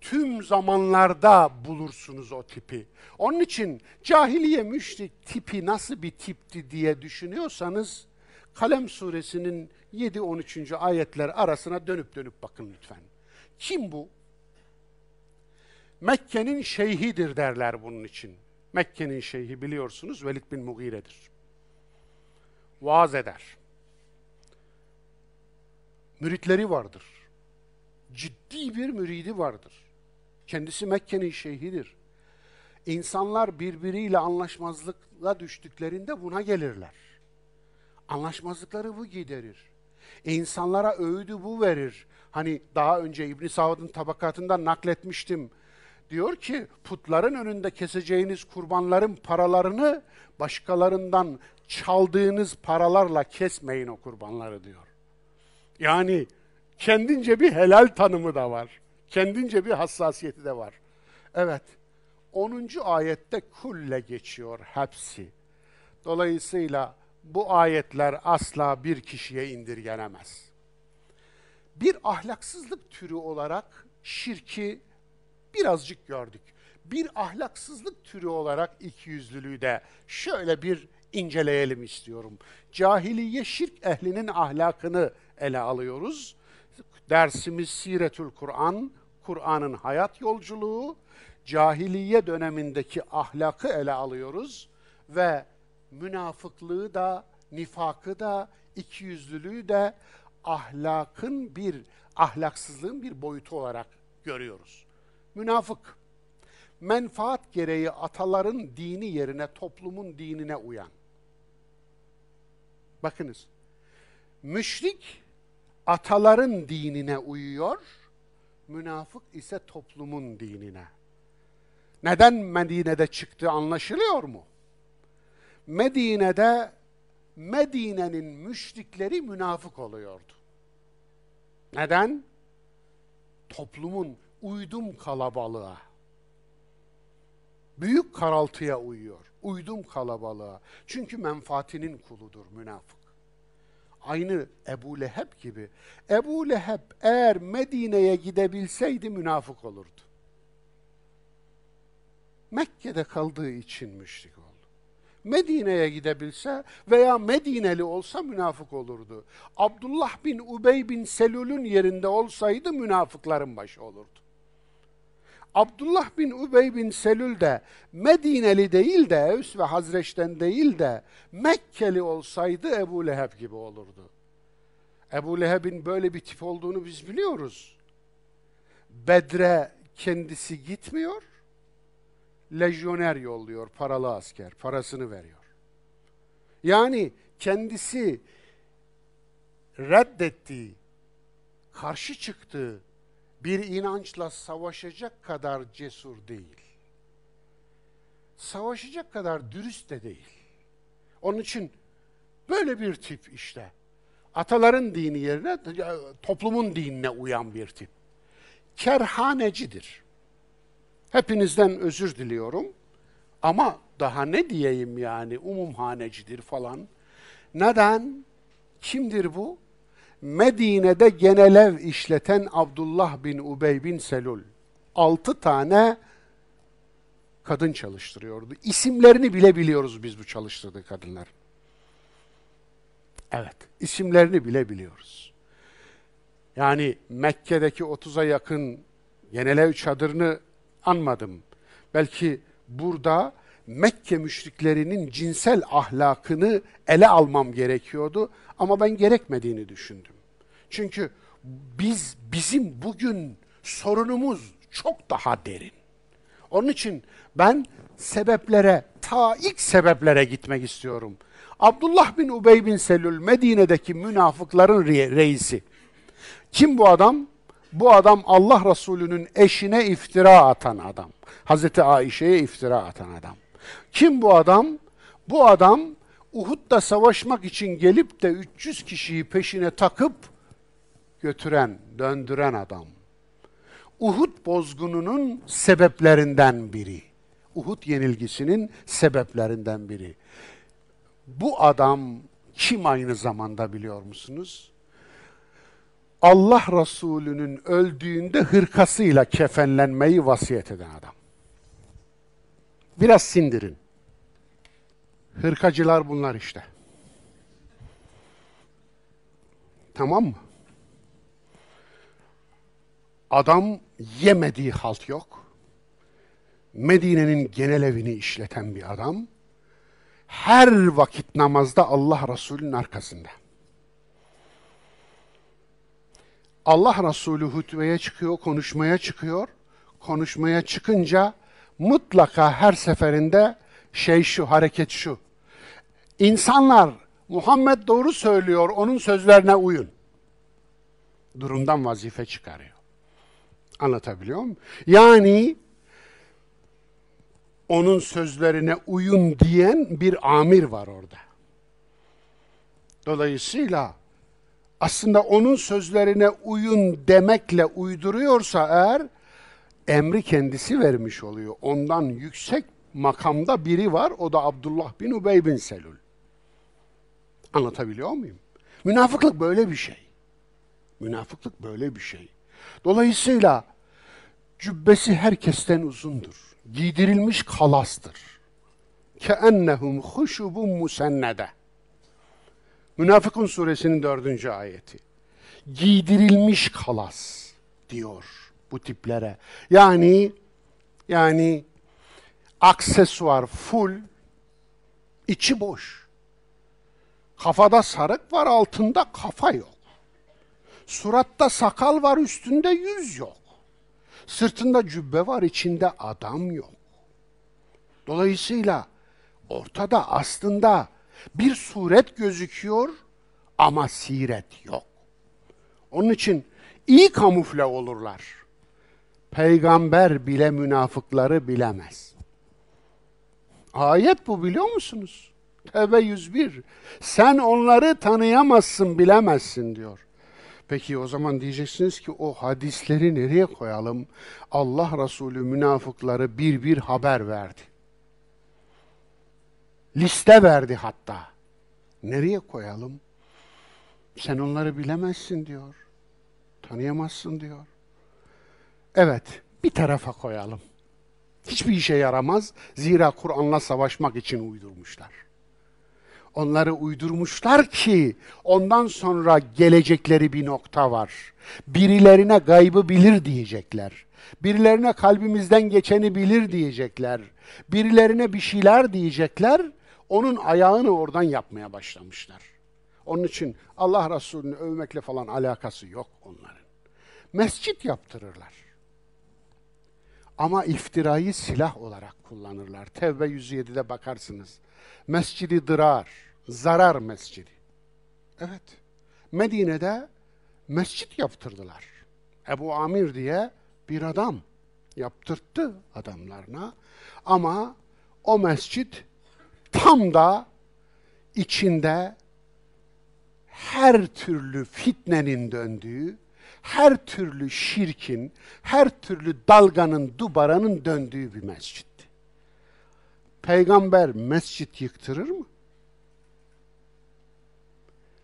S1: tüm zamanlarda bulursunuz o tipi. Onun için cahiliye müşrik tipi nasıl bir tipti diye düşünüyorsanız Kalem suresinin 7-13. ayetler arasına dönüp dönüp bakın lütfen. Kim bu? Mekke'nin şeyhidir derler bunun için. Mekke'nin şeyhi biliyorsunuz Velid bin Mugire'dir. Vaaz eder. Müritleri vardır. Ciddi bir müridi vardır. Kendisi Mekke'nin şeyhidir. İnsanlar birbiriyle anlaşmazlıkla düştüklerinde buna gelirler. Anlaşmazlıkları bu giderir. İnsanlara öğüdü bu verir. Hani daha önce İbn Savud'un tabakatından nakletmiştim. Diyor ki putların önünde keseceğiniz kurbanların paralarını başkalarından çaldığınız paralarla kesmeyin o kurbanları diyor. Yani kendince bir helal tanımı da var. Kendince bir hassasiyeti de var. Evet, 10. ayette kulle geçiyor hepsi. Dolayısıyla bu ayetler asla bir kişiye indirgenemez. Bir ahlaksızlık türü olarak şirki birazcık gördük. Bir ahlaksızlık türü olarak ikiyüzlülüğü de şöyle bir inceleyelim istiyorum. Cahiliye şirk ehlinin ahlakını ele alıyoruz. Dersimiz Siretül Kur'an, Kur'an'ın hayat yolculuğu, cahiliye dönemindeki ahlakı ele alıyoruz ve münafıklığı da, nifakı da, ikiyüzlülüğü de ahlakın bir, ahlaksızlığın bir boyutu olarak görüyoruz. Münafık, menfaat gereği ataların dini yerine toplumun dinine uyan. Bakınız, Müşrik ataların dinine uyuyor, münafık ise toplumun dinine. Neden Medine'de çıktı anlaşılıyor mu? Medine'de Medine'nin müşrikleri münafık oluyordu. Neden? Toplumun uydum kalabalığa. Büyük karaltıya uyuyor. Uydum kalabalığa. Çünkü menfaatinin kuludur münafık. Aynı Ebu Leheb gibi. Ebu Leheb eğer Medine'ye gidebilseydi münafık olurdu. Mekke'de kaldığı için müşrik oldu. Medine'ye gidebilse veya Medineli olsa münafık olurdu. Abdullah bin Ubey bin Selül'ün yerinde olsaydı münafıkların başı olurdu. Abdullah bin Ubey bin Selül de Medineli değil de Evs ve Hazreç'ten değil de Mekkeli olsaydı Ebu Leheb gibi olurdu. Ebu Leheb'in böyle bir tip olduğunu biz biliyoruz. Bedre kendisi gitmiyor, lejyoner yolluyor, paralı asker, parasını veriyor. Yani kendisi reddettiği, karşı çıktığı bir inançla savaşacak kadar cesur değil. Savaşacak kadar dürüst de değil. Onun için böyle bir tip işte. Ataların dini yerine toplumun dinine uyan bir tip. Kerhanecidir. Hepinizden özür diliyorum. Ama daha ne diyeyim yani umumhanecidir falan. Neden? Kimdir bu? Medine'de genelev işleten Abdullah bin Ubey bin Selul. Altı tane kadın çalıştırıyordu. İsimlerini bile biliyoruz biz bu çalıştırdığı kadınlar. Evet, isimlerini bile biliyoruz. Yani Mekke'deki 30'a yakın genelev çadırını anmadım. Belki burada Mekke müşriklerinin cinsel ahlakını ele almam gerekiyordu ama ben gerekmediğini düşündüm. Çünkü biz bizim bugün sorunumuz çok daha derin. Onun için ben sebeplere, ta ilk sebeplere gitmek istiyorum. Abdullah bin Ubey bin Selül Medine'deki münafıkların reisi. Kim bu adam? Bu adam Allah Resulü'nün eşine iftira atan adam. Hazreti Ayşe'ye iftira atan adam. Kim bu adam? Bu adam Uhud'da savaşmak için gelip de 300 kişiyi peşine takıp götüren, döndüren adam. Uhud bozgununun sebeplerinden biri. Uhud yenilgisinin sebeplerinden biri. Bu adam kim aynı zamanda biliyor musunuz? Allah Resulü'nün öldüğünde hırkasıyla kefenlenmeyi vasiyet eden adam. Biraz sindirin. Hırkacılar bunlar işte. Tamam mı? Adam yemediği halt yok. Medine'nin genel evini işleten bir adam. Her vakit namazda Allah Resulü'nün arkasında. Allah Resulü hutbeye çıkıyor, konuşmaya çıkıyor. Konuşmaya çıkınca mutlaka her seferinde şey şu, hareket şu. İnsanlar Muhammed doğru söylüyor, onun sözlerine uyun. Durumdan vazife çıkarıyor. Anlatabiliyor muyum? Yani onun sözlerine uyun diyen bir amir var orada. Dolayısıyla aslında onun sözlerine uyun demekle uyduruyorsa eğer emri kendisi vermiş oluyor. Ondan yüksek makamda biri var. O da Abdullah bin Ubey bin Selül. Anlatabiliyor muyum? Münafıklık böyle bir şey. Münafıklık böyle bir şey. Dolayısıyla cübbesi herkesten uzundur. Giydirilmiş kalastır. Keennehum huşubun musennede. Münafıkun suresinin dördüncü ayeti. Giydirilmiş kalas diyor bu tiplere. Yani yani aksesuar full, içi boş. Kafada sarık var, altında kafa yok. Suratta sakal var, üstünde yüz yok. Sırtında cübbe var, içinde adam yok. Dolayısıyla ortada aslında bir suret gözüküyor Ama siret yok. Onun için iyi kamufle olurlar. Peygamber bile münafıkları bilemez. Ayet bu biliyor musunuz? Tevbe 101. Sen onları tanıyamazsın, bilemezsin diyor. Peki o zaman diyeceksiniz ki o hadisleri nereye koyalım? Allah Resulü münafıkları bir bir haber verdi. Liste verdi hatta. Nereye koyalım? Sen onları bilemezsin diyor. Tanıyamazsın diyor. Evet, bir tarafa koyalım. Hiçbir işe yaramaz. Zira Kur'an'la savaşmak için uydurmuşlar. Onları uydurmuşlar ki ondan sonra gelecekleri bir nokta var. Birilerine gaybı bilir diyecekler. Birilerine kalbimizden geçeni bilir diyecekler. Birilerine bir şeyler diyecekler. Onun ayağını oradan yapmaya başlamışlar. Onun için Allah Resulü'nü övmekle falan alakası yok onların. Mescit yaptırırlar. Ama iftirayı silah olarak kullanırlar. Tevbe 107'de bakarsınız. Mescidi dırar, zarar mescidi. Evet. Medine'de mescit yaptırdılar. Ebu Amir diye bir adam yaptırttı adamlarına. Ama o mescit tam da içinde her türlü fitnenin döndüğü, her türlü şirkin, her türlü dalganın, dubaranın döndüğü bir mescitti. Peygamber mescit yıktırır mı?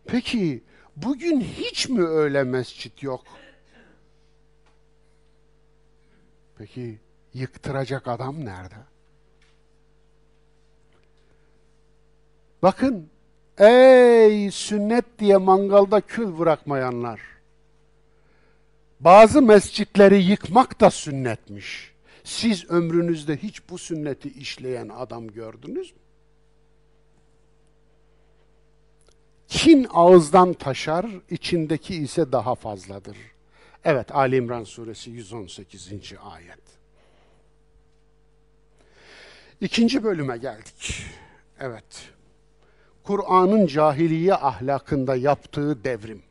S1: Peki bugün hiç mi öyle mescit yok? Peki yıktıracak adam nerede? Bakın ey sünnet diye mangalda kül bırakmayanlar. Bazı mescitleri yıkmak da sünnetmiş. Siz ömrünüzde hiç bu sünneti işleyen adam gördünüz mü? Kin ağızdan taşar, içindeki ise daha fazladır. Evet, Ali İmran suresi 118. ayet. İkinci bölüme geldik. Evet. Kur'an'ın cahiliye ahlakında yaptığı devrim.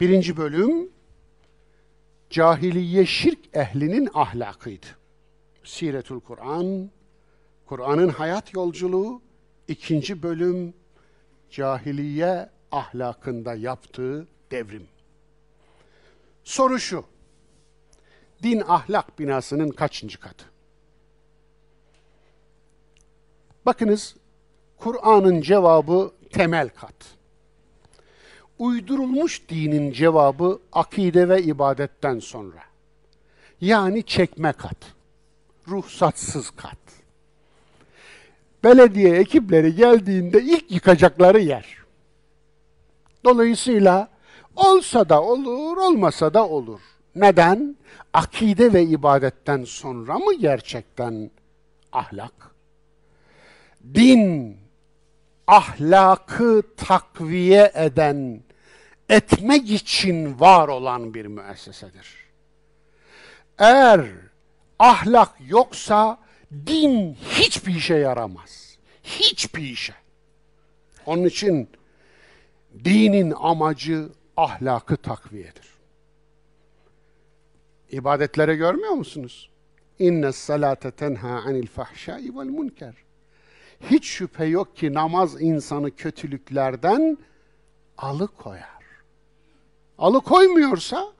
S1: Birinci bölüm, cahiliye şirk ehlinin ahlakıydı. Siretül Kur'an, Kur'an'ın hayat yolculuğu. İkinci bölüm, cahiliye ahlakında yaptığı devrim. Soru şu, din ahlak binasının kaçıncı katı? Bakınız, Kur'an'ın cevabı temel kat. Uydurulmuş dinin cevabı akide ve ibadetten sonra. Yani çekme kat. Ruhsatsız kat. Belediye ekipleri geldiğinde ilk yıkacakları yer. Dolayısıyla olsa da olur, olmasa da olur. Neden? Akide ve ibadetten sonra mı gerçekten ahlak? Din ahlakı takviye eden, etmek için var olan bir müessesedir. Eğer ahlak yoksa din hiçbir işe yaramaz. Hiçbir işe. Onun için dinin amacı ahlakı takviyedir. İbadetlere görmüyor musunuz? İnne salate tenha anil fahşai vel munker hiç şüphe yok ki namaz insanı kötülüklerden alıkoyar. Alıkoymuyorsa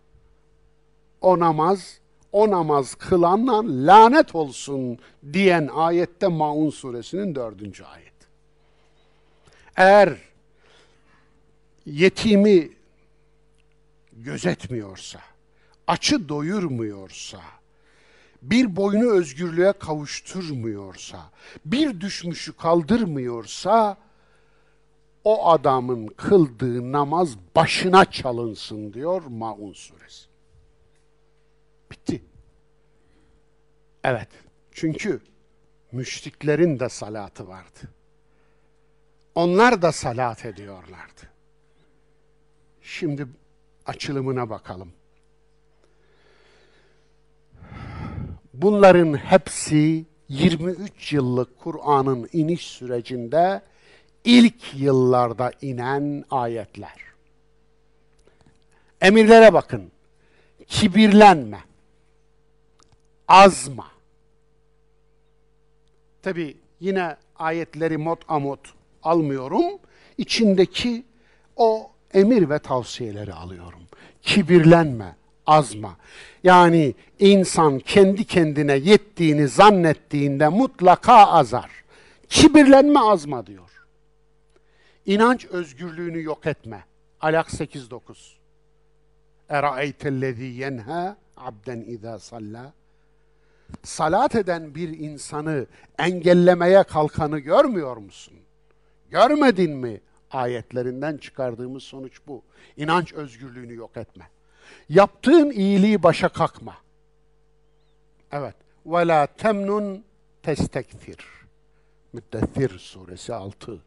S1: o namaz, o namaz kılanla lanet olsun diyen ayette Maun suresinin dördüncü ayet. Eğer yetimi gözetmiyorsa, açı doyurmuyorsa, bir boynu özgürlüğe kavuşturmuyorsa, bir düşmüşü kaldırmıyorsa, o adamın kıldığı namaz başına çalınsın diyor Maun suresi. Bitti. Evet. Çünkü müşriklerin de salatı vardı. Onlar da salat ediyorlardı. Şimdi açılımına bakalım. Bunların hepsi 23 yıllık Kur'an'ın iniş sürecinde ilk yıllarda inen ayetler. Emirlere bakın. Kibirlenme. Azma. Tabi yine ayetleri mot amot almıyorum. İçindeki o emir ve tavsiyeleri alıyorum. Kibirlenme, azma. Yani insan kendi kendine yettiğini zannettiğinde mutlaka azar. Kibirlenme azma diyor. İnanç özgürlüğünü yok etme. Alak 8-9. Eraeytellezî yenha abden izâ sallâ. Salat eden bir insanı engellemeye kalkanı görmüyor musun? Görmedin mi? Ayetlerinden çıkardığımız sonuç bu. İnanç özgürlüğünü yok etme. Yaptığın iyiliği başa kakma. Evet. Ve temnun testekfir. Müddessir suresi 6.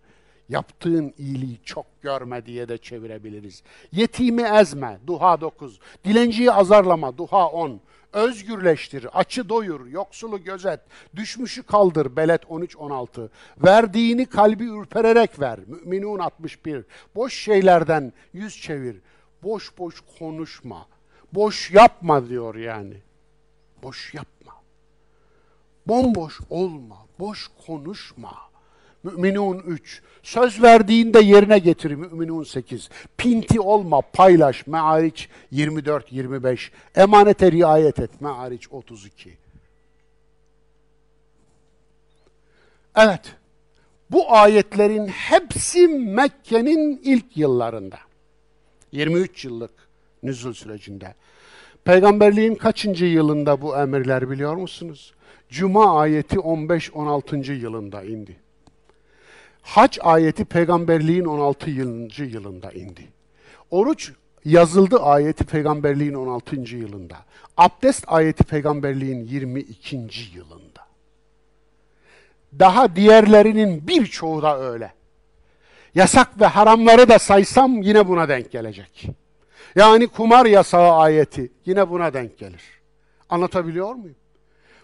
S1: Yaptığın iyiliği çok görme diye de çevirebiliriz. Yetimi ezme, Duha 9. Dilenciyi azarlama, Duha 10. Özgürleştir, açı doyur, yoksulu gözet, düşmüşü kaldır, Belet 13-16. Verdiğini kalbi ürpererek ver, Müminun 61. Boş şeylerden yüz çevir, boş boş konuşma, boş yapma diyor yani. Boş yapma. Bomboş olma, boş konuşma. Müminun 3. Söz verdiğinde yerine getir Müminun 8. Pinti olma, paylaş Me'ariç 24-25. Emanete riayet et Me'ariç 32. Evet. Bu ayetlerin hepsi Mekke'nin ilk yıllarında. 23 yıllık nüzul sürecinde. Peygamberliğin kaçıncı yılında bu emirler biliyor musunuz? Cuma ayeti 15-16. yılında indi. Hac ayeti peygamberliğin 16. yılında indi. Oruç yazıldı ayeti peygamberliğin 16. yılında. Abdest ayeti peygamberliğin 22. yılında. Daha diğerlerinin birçoğu da öyle. Yasak ve haramları da saysam yine buna denk gelecek. Yani kumar yasağı ayeti yine buna denk gelir. Anlatabiliyor muyum?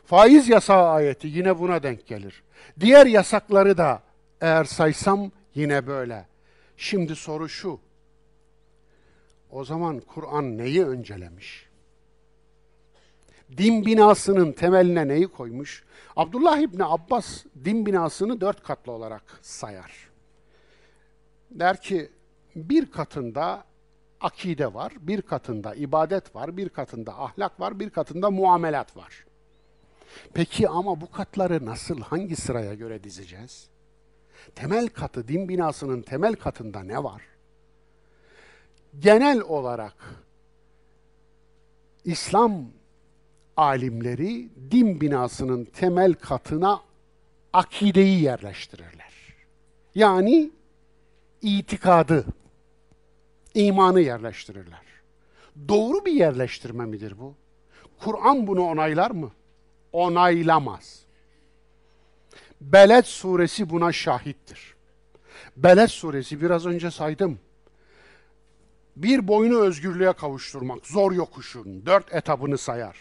S1: Faiz yasağı ayeti yine buna denk gelir. Diğer yasakları da eğer saysam yine böyle. Şimdi soru şu. O zaman Kur'an neyi öncelemiş? Din binasının temeline neyi koymuş? Abdullah İbni Abbas din binasını dört katlı olarak sayar. Der ki bir katında akide var, bir katında ibadet var, bir katında ahlak var, bir katında muamelat var. Peki ama bu katları nasıl, hangi sıraya göre dizeceğiz? temel katı, din binasının temel katında ne var? Genel olarak İslam alimleri din binasının temel katına akideyi yerleştirirler. Yani itikadı, imanı yerleştirirler. Doğru bir yerleştirme midir bu? Kur'an bunu onaylar mı? Onaylamaz. Beled suresi buna şahittir. Beled suresi biraz önce saydım. Bir boyunu özgürlüğe kavuşturmak, zor yokuşun dört etabını sayar.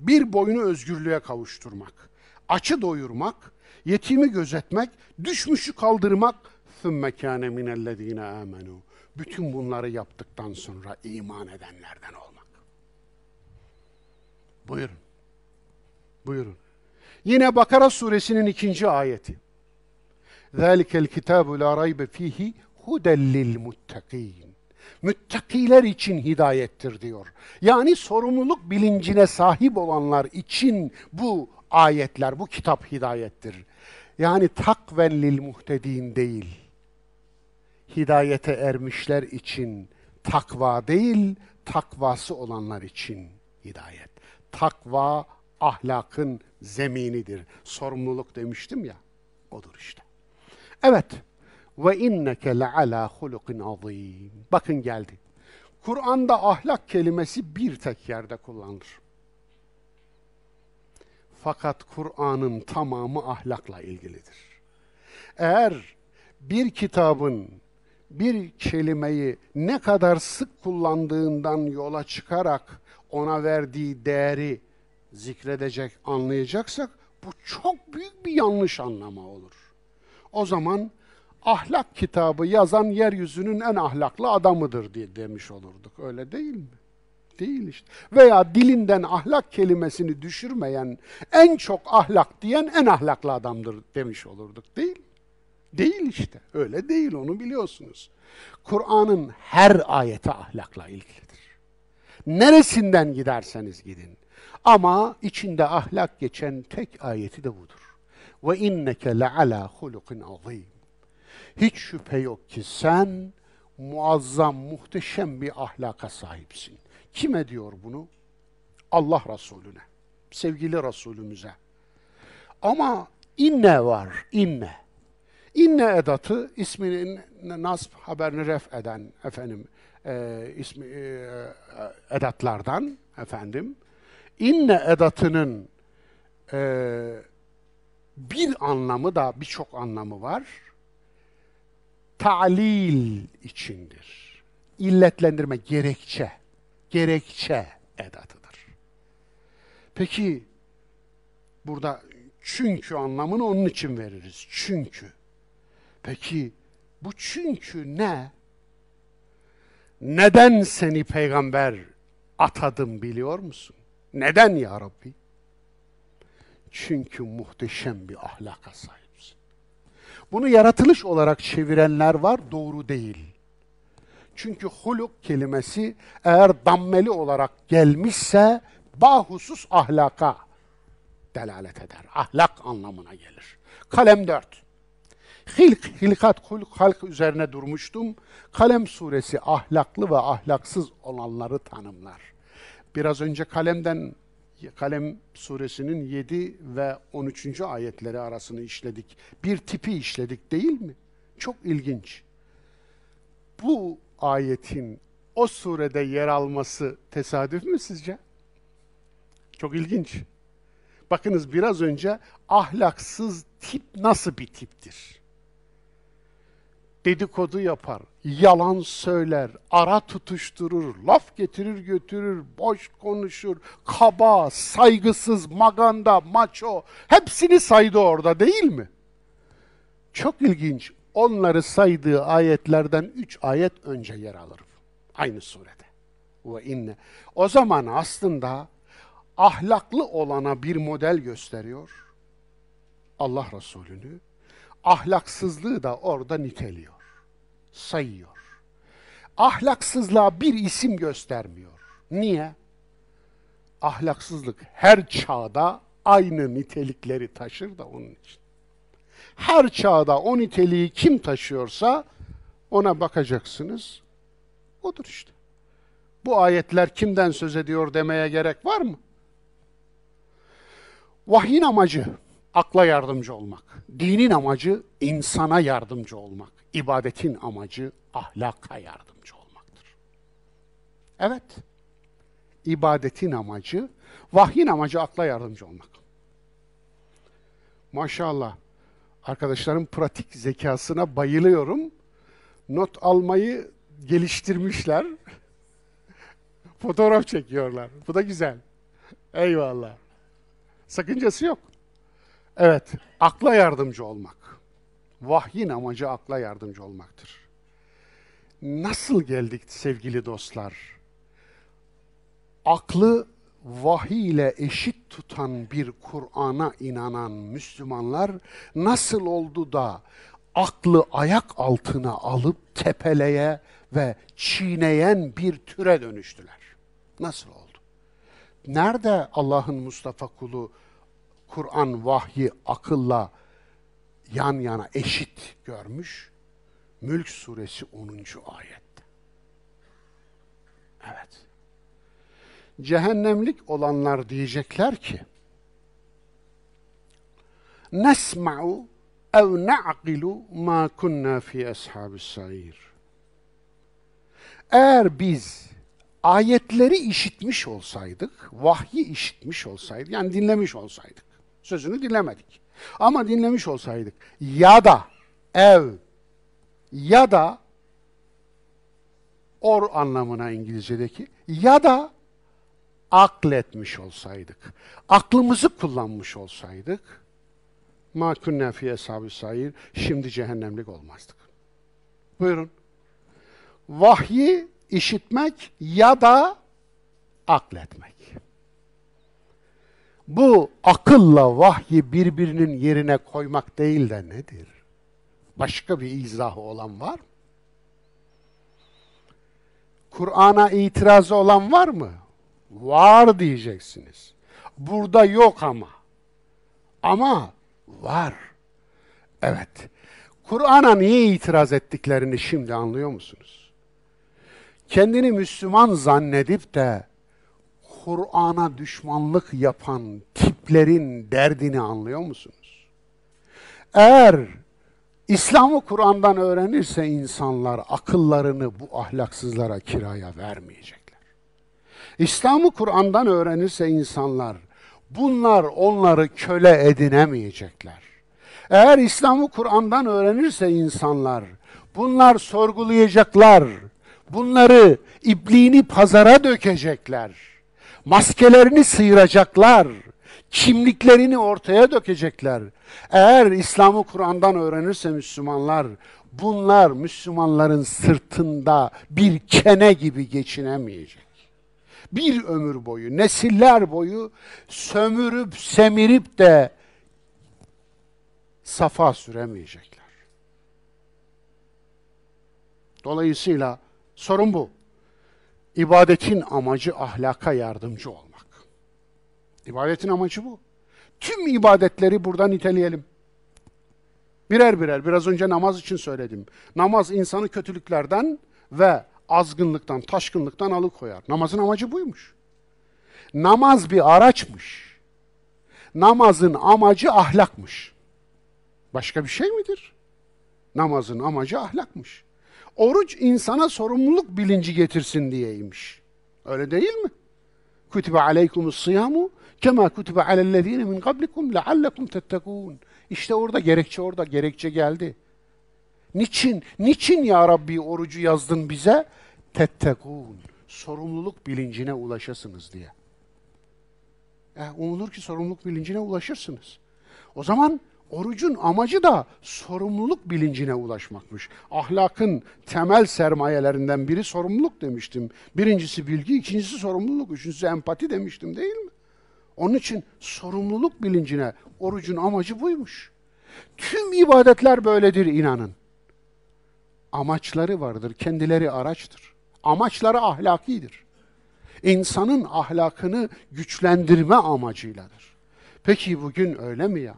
S1: Bir boyunu özgürlüğe kavuşturmak, açı doyurmak, yetimi gözetmek, düşmüşü kaldırmak, ثُمَّ كَانَ مِنَ الَّذ۪ينَ آمَنُوا Bütün bunları yaptıktan sonra iman edenlerden olmak. Buyurun. Buyurun. Yine Bakara suresinin ikinci ayeti. ذَٰلِكَ الْكِتَابُ لَا رَيْبَ ف۪يهِ هُدَى لِلْمُتَّقِينَ Müttakiler için hidayettir diyor. Yani sorumluluk bilincine sahip olanlar için bu ayetler, bu kitap hidayettir. Yani takven lil muhtedin değil. Hidayete ermişler için takva değil, takvası olanlar için hidayet. Takva ahlakın zeminidir. Sorumluluk demiştim ya, odur işte. Evet, ve inneke leala hulukin azim. Bakın geldi. Kur'an'da ahlak kelimesi bir tek yerde kullanılır. Fakat Kur'an'ın tamamı ahlakla ilgilidir. Eğer bir kitabın bir kelimeyi ne kadar sık kullandığından yola çıkarak ona verdiği değeri zikredecek, anlayacaksak bu çok büyük bir yanlış anlama olur. O zaman ahlak kitabı yazan yeryüzünün en ahlaklı adamıdır diye demiş olurduk. Öyle değil mi? Değil işte. Veya dilinden ahlak kelimesini düşürmeyen, en çok ahlak diyen en ahlaklı adamdır demiş olurduk. Değil mi? Değil işte. Öyle değil onu biliyorsunuz. Kur'an'ın her ayeti ahlakla ilgilidir. Neresinden giderseniz gidin. Ama içinde ahlak geçen tek ayeti de budur. Ve inneke le ala hulukin azim. Hiç şüphe yok ki sen muazzam, muhteşem bir ahlaka sahipsin. Kime diyor bunu? Allah Resulüne, sevgili Resulümüze. Ama inne var, inne. İnne edatı isminin nasb haberini ref eden efendim e, ismi e, edatlardan efendim. İnne edatının e, bir anlamı da birçok anlamı var. Ta'lil içindir. İlletlendirme, gerekçe. Gerekçe edatıdır. Peki burada çünkü anlamını onun için veririz. Çünkü. Peki bu çünkü ne? Neden seni peygamber atadım biliyor musun? Neden ya Rabbi? Çünkü muhteşem bir ahlaka sahipsin. Bunu yaratılış olarak çevirenler var, doğru değil. Çünkü huluk kelimesi eğer dammeli olarak gelmişse bahusus ahlaka delalet eder. Ahlak anlamına gelir. Kalem 4. Hilk, hilkat, hulk, halk üzerine durmuştum. Kalem suresi ahlaklı ve ahlaksız olanları tanımlar. Biraz önce kalemden Kalem suresinin 7 ve 13. ayetleri arasını işledik. Bir tipi işledik değil mi? Çok ilginç. Bu ayetin o surede yer alması tesadüf mü sizce? Çok ilginç. Bakınız biraz önce ahlaksız tip nasıl bir tiptir? Dedikodu yapar, yalan söyler, ara tutuşturur, laf getirir götürür, boş konuşur, kaba, saygısız, maganda, maço hepsini saydı orada değil mi? Çok ilginç. Onları saydığı ayetlerden üç ayet önce yer alır. Aynı surede. Ve inne. O zaman aslında ahlaklı olana bir model gösteriyor. Allah Resulü'nü. Ahlaksızlığı da orada niteliyor sayıyor. Ahlaksızlığa bir isim göstermiyor. Niye? Ahlaksızlık her çağda aynı nitelikleri taşır da onun için. Her çağda o niteliği kim taşıyorsa ona bakacaksınız. Odur işte. Bu ayetler kimden söz ediyor demeye gerek var mı? Vahyin amacı akla yardımcı olmak. Dinin amacı insana yardımcı olmak ibadetin amacı ahlaka yardımcı olmaktır. Evet, ibadetin amacı, vahyin amacı akla yardımcı olmak. Maşallah, arkadaşlarım pratik zekasına bayılıyorum. Not almayı geliştirmişler. Fotoğraf çekiyorlar. Bu da güzel. Eyvallah. Sakıncası yok. Evet, akla yardımcı olmak. Vahyin amacı akla yardımcı olmaktır. Nasıl geldik sevgili dostlar? Aklı vahiy ile eşit tutan bir Kur'an'a inanan Müslümanlar nasıl oldu da aklı ayak altına alıp tepeleye ve çiğneyen bir türe dönüştüler? Nasıl oldu? Nerede Allah'ın Mustafa kulu Kur'an vahyi akılla yan yana eşit görmüş. Mülk suresi 10. ayette. Evet. Cehennemlik olanlar diyecekler ki Nesma'u ev na'qilu ma kunna fi ashabis sair. Eğer biz ayetleri işitmiş olsaydık, vahyi işitmiş olsaydık, yani dinlemiş olsaydık, sözünü dinlemedik. Ama dinlemiş olsaydık ya da ev ya da or anlamına İngilizce'deki ya da akletmiş olsaydık, aklımızı kullanmış olsaydık ma kunna fi eshabi sayir şimdi cehennemlik olmazdık. Buyurun. Vahyi işitmek ya da akletmek. Bu akılla vahyi birbirinin yerine koymak değil de nedir? Başka bir izahı olan var mı? Kur'an'a itirazı olan var mı? Var diyeceksiniz. Burada yok ama. Ama var. Evet. Kur'an'a niye itiraz ettiklerini şimdi anlıyor musunuz? Kendini Müslüman zannedip de Kur'an'a düşmanlık yapan tiplerin derdini anlıyor musunuz? Eğer İslam'ı Kur'an'dan öğrenirse insanlar akıllarını bu ahlaksızlara kiraya vermeyecekler. İslam'ı Kur'an'dan öğrenirse insanlar bunlar onları köle edinemeyecekler. Eğer İslam'ı Kur'an'dan öğrenirse insanlar bunlar sorgulayacaklar. Bunları ipliğini pazara dökecekler. Maskelerini sıyıracaklar kimliklerini ortaya dökecekler. Eğer İslam'ı Kur'an'dan öğrenirse Müslümanlar, bunlar Müslümanların sırtında bir kene gibi geçinemeyecek. Bir ömür boyu, nesiller boyu sömürüp semirip de safa süremeyecekler. Dolayısıyla sorun bu. İbadetin amacı ahlaka yardımcı olmak. İbadetin amacı bu. Tüm ibadetleri burada niteleyelim. Birer birer, biraz önce namaz için söyledim. Namaz insanı kötülüklerden ve azgınlıktan, taşkınlıktan alıkoyar. Namazın amacı buymuş. Namaz bir araçmış. Namazın amacı ahlakmış. Başka bir şey midir? Namazın amacı ahlakmış. Oruç insana sorumluluk bilinci getirsin diyeymiş. Öyle değil mi? Kutibe aleykumus siyamu Kema kutibe alellezine min kablikum leallekum tettekûn. İşte orada gerekçe orada gerekçe geldi. Niçin? Niçin ya Rabbi orucu yazdın bize? Tettekûn. Sorumluluk bilincine ulaşasınız diye. E, umulur ki sorumluluk bilincine ulaşırsınız. O zaman orucun amacı da sorumluluk bilincine ulaşmakmış. Ahlakın temel sermayelerinden biri sorumluluk demiştim. Birincisi bilgi, ikincisi sorumluluk, üçüncüsü empati demiştim değil mi? Onun için sorumluluk bilincine orucun amacı buymuş. Tüm ibadetler böyledir inanın. Amaçları vardır, kendileri araçtır. Amaçları ahlakidir. İnsanın ahlakını güçlendirme amacıyladır. Peki bugün öyle mi ya?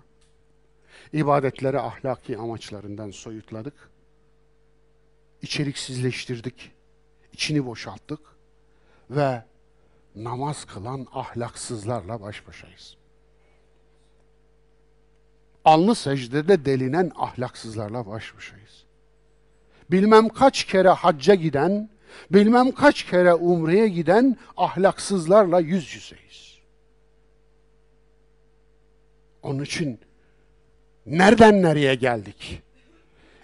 S1: İbadetleri ahlaki amaçlarından soyutladık. İçeriksizleştirdik. içini boşalttık ve namaz kılan ahlaksızlarla baş başayız. Alnı secdede delinen ahlaksızlarla baş başayız. Bilmem kaç kere hacca giden, bilmem kaç kere umreye giden ahlaksızlarla yüz yüzeyiz. Onun için nereden nereye geldik?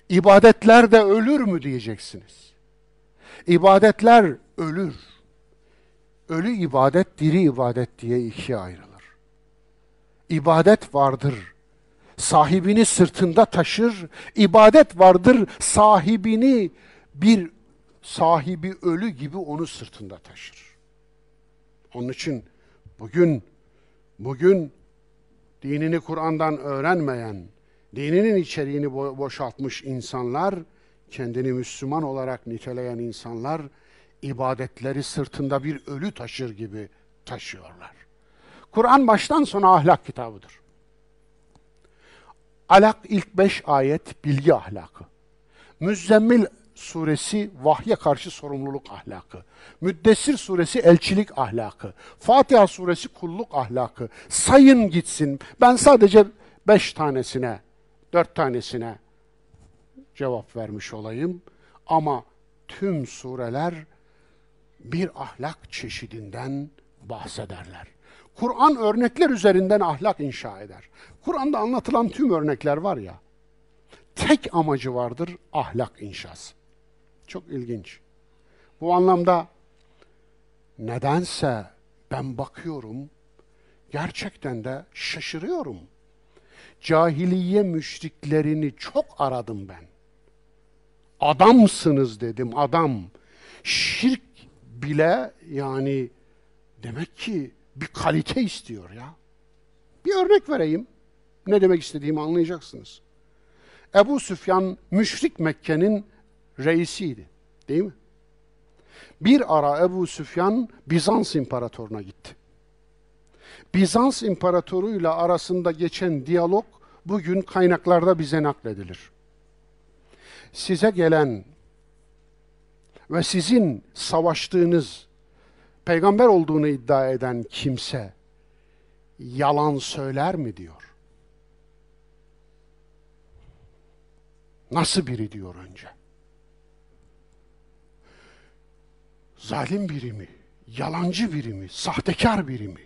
S1: İbadetler de ölür mü diyeceksiniz. İbadetler ölür ölü ibadet, diri ibadet diye ikiye ayrılır. İbadet vardır, sahibini sırtında taşır. İbadet vardır, sahibini bir sahibi ölü gibi onu sırtında taşır. Onun için bugün bugün dinini Kur'an'dan öğrenmeyen, dininin içeriğini boşaltmış insanlar, kendini Müslüman olarak niteleyen insanlar ibadetleri sırtında bir ölü taşır gibi taşıyorlar. Kur'an baştan sona ahlak kitabıdır. Alak ilk beş ayet bilgi ahlakı. Müzzemmil suresi vahye karşı sorumluluk ahlakı. Müddessir suresi elçilik ahlakı. Fatiha suresi kulluk ahlakı. Sayın gitsin. Ben sadece beş tanesine, dört tanesine cevap vermiş olayım. Ama tüm sureler bir ahlak çeşidinden bahsederler. Kur'an örnekler üzerinden ahlak inşa eder. Kur'an'da anlatılan tüm örnekler var ya, tek amacı vardır ahlak inşası. Çok ilginç. Bu anlamda nedense ben bakıyorum, gerçekten de şaşırıyorum. Cahiliye müşriklerini çok aradım ben. Adamsınız dedim, adam. Şirk bile yani demek ki bir kalite istiyor ya. Bir örnek vereyim. Ne demek istediğimi anlayacaksınız. Ebu Süfyan müşrik Mekke'nin reisiydi. Değil mi? Bir ara Ebu Süfyan Bizans imparatoruna gitti. Bizans imparatoruyla arasında geçen diyalog bugün kaynaklarda bize nakledilir. Size gelen ve sizin savaştığınız peygamber olduğunu iddia eden kimse yalan söyler mi diyor. Nasıl biri diyor önce. Zalim biri mi? Yalancı biri mi? Sahtekar biri mi?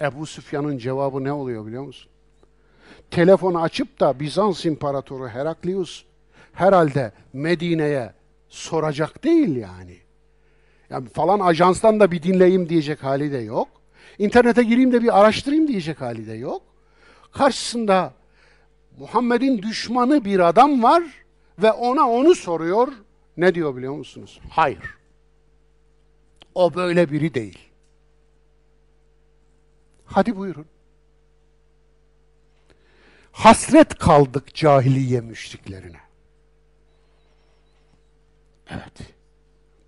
S1: Ebu Süfyan'ın cevabı ne oluyor biliyor musun? Telefonu açıp da Bizans İmparatoru Heraklius herhalde Medine'ye soracak değil yani. Yani falan ajanstan da bir dinleyeyim diyecek hali de yok. İnternete gireyim de bir araştırayım diyecek hali de yok. Karşısında Muhammed'in düşmanı bir adam var ve ona onu soruyor. Ne diyor biliyor musunuz? Hayır. O böyle biri değil. Hadi buyurun. Hasret kaldık cahiliye müşriklerine. Evet.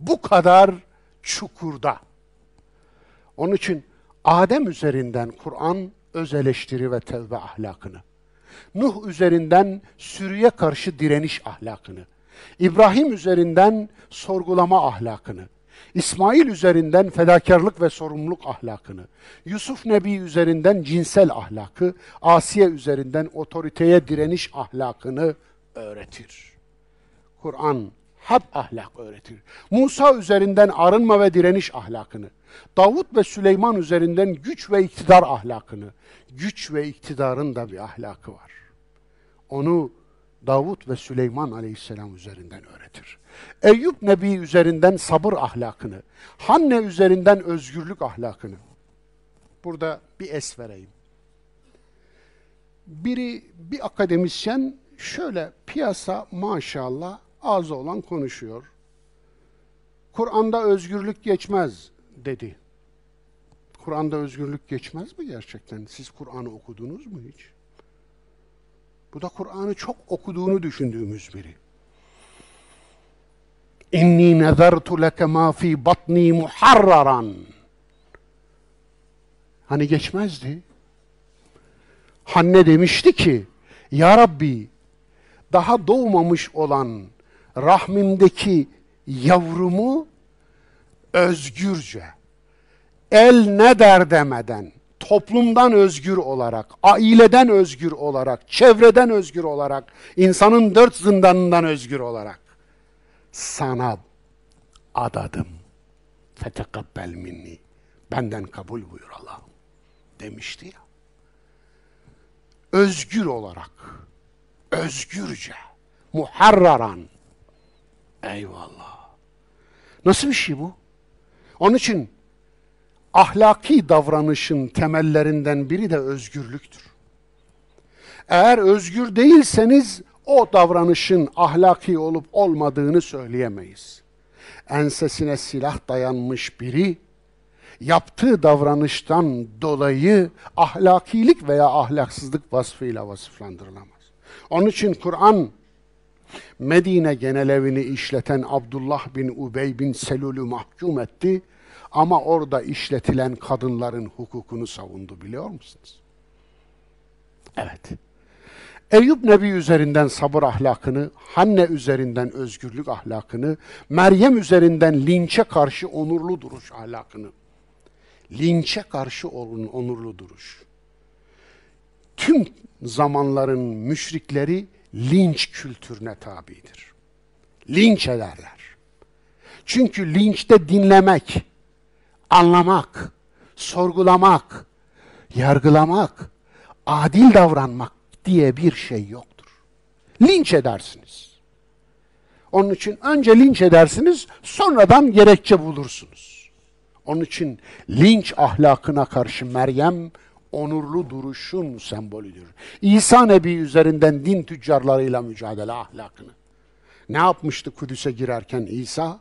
S1: Bu kadar çukurda. Onun için Adem üzerinden Kur'an öz eleştiri ve tevbe ahlakını, Nuh üzerinden sürüye karşı direniş ahlakını, İbrahim üzerinden sorgulama ahlakını, İsmail üzerinden fedakarlık ve sorumluluk ahlakını, Yusuf Nebi üzerinden cinsel ahlakı, Asiye üzerinden otoriteye direniş ahlakını öğretir. Kur'an hep ahlak öğretir. Musa üzerinden arınma ve direniş ahlakını, Davut ve Süleyman üzerinden güç ve iktidar ahlakını, güç ve iktidarın da bir ahlakı var. Onu Davut ve Süleyman aleyhisselam üzerinden öğretir. Eyüp Nebi üzerinden sabır ahlakını, Hanne üzerinden özgürlük ahlakını. Burada bir es vereyim. Biri, bir akademisyen şöyle piyasa maşallah ağzı olan konuşuyor. Kur'an'da özgürlük geçmez dedi. Kur'an'da özgürlük geçmez mi gerçekten? Siz Kur'an'ı okudunuz mu hiç? Bu da Kur'an'ı çok okuduğunu düşündüğümüz biri. İnni nezertu leke ma fi batni muharraran. Hani geçmezdi. Hanne demişti ki, Ya Rabbi, daha doğmamış olan rahmimdeki yavrumu özgürce, el ne der demeden, toplumdan özgür olarak, aileden özgür olarak, çevreden özgür olarak, insanın dört zindanından özgür olarak sana adadım. Fetekabbel minni. Benden kabul buyur Allah'ım demişti ya. Özgür olarak, özgürce, muharraran. Eyvallah. Nasıl bir şey bu? Onun için ahlaki davranışın temellerinden biri de özgürlüktür. Eğer özgür değilseniz o davranışın ahlaki olup olmadığını söyleyemeyiz. Ensesine silah dayanmış biri yaptığı davranıştan dolayı ahlakilik veya ahlaksızlık vasfıyla vasıflandırılamaz. Onun için Kur'an Medine genelevini işleten Abdullah bin Ubey bin Selul'ü mahkum etti ama orada işletilen kadınların hukukunu savundu biliyor musunuz? Evet. Eyüp Nebi üzerinden sabır ahlakını, Hanne üzerinden özgürlük ahlakını, Meryem üzerinden linçe karşı onurlu duruş ahlakını, linçe karşı onurlu duruş. Tüm zamanların müşrikleri linç kültürüne tabidir. Linç ederler. Çünkü linçte dinlemek, anlamak, sorgulamak, yargılamak, adil davranmak diye bir şey yoktur. Linç edersiniz. Onun için önce linç edersiniz, sonradan gerekçe bulursunuz. Onun için linç ahlakına karşı Meryem onurlu duruşun sembolüdür. İsa Nebi üzerinden din tüccarlarıyla mücadele ahlakını. Ne yapmıştı Kudüs'e girerken İsa?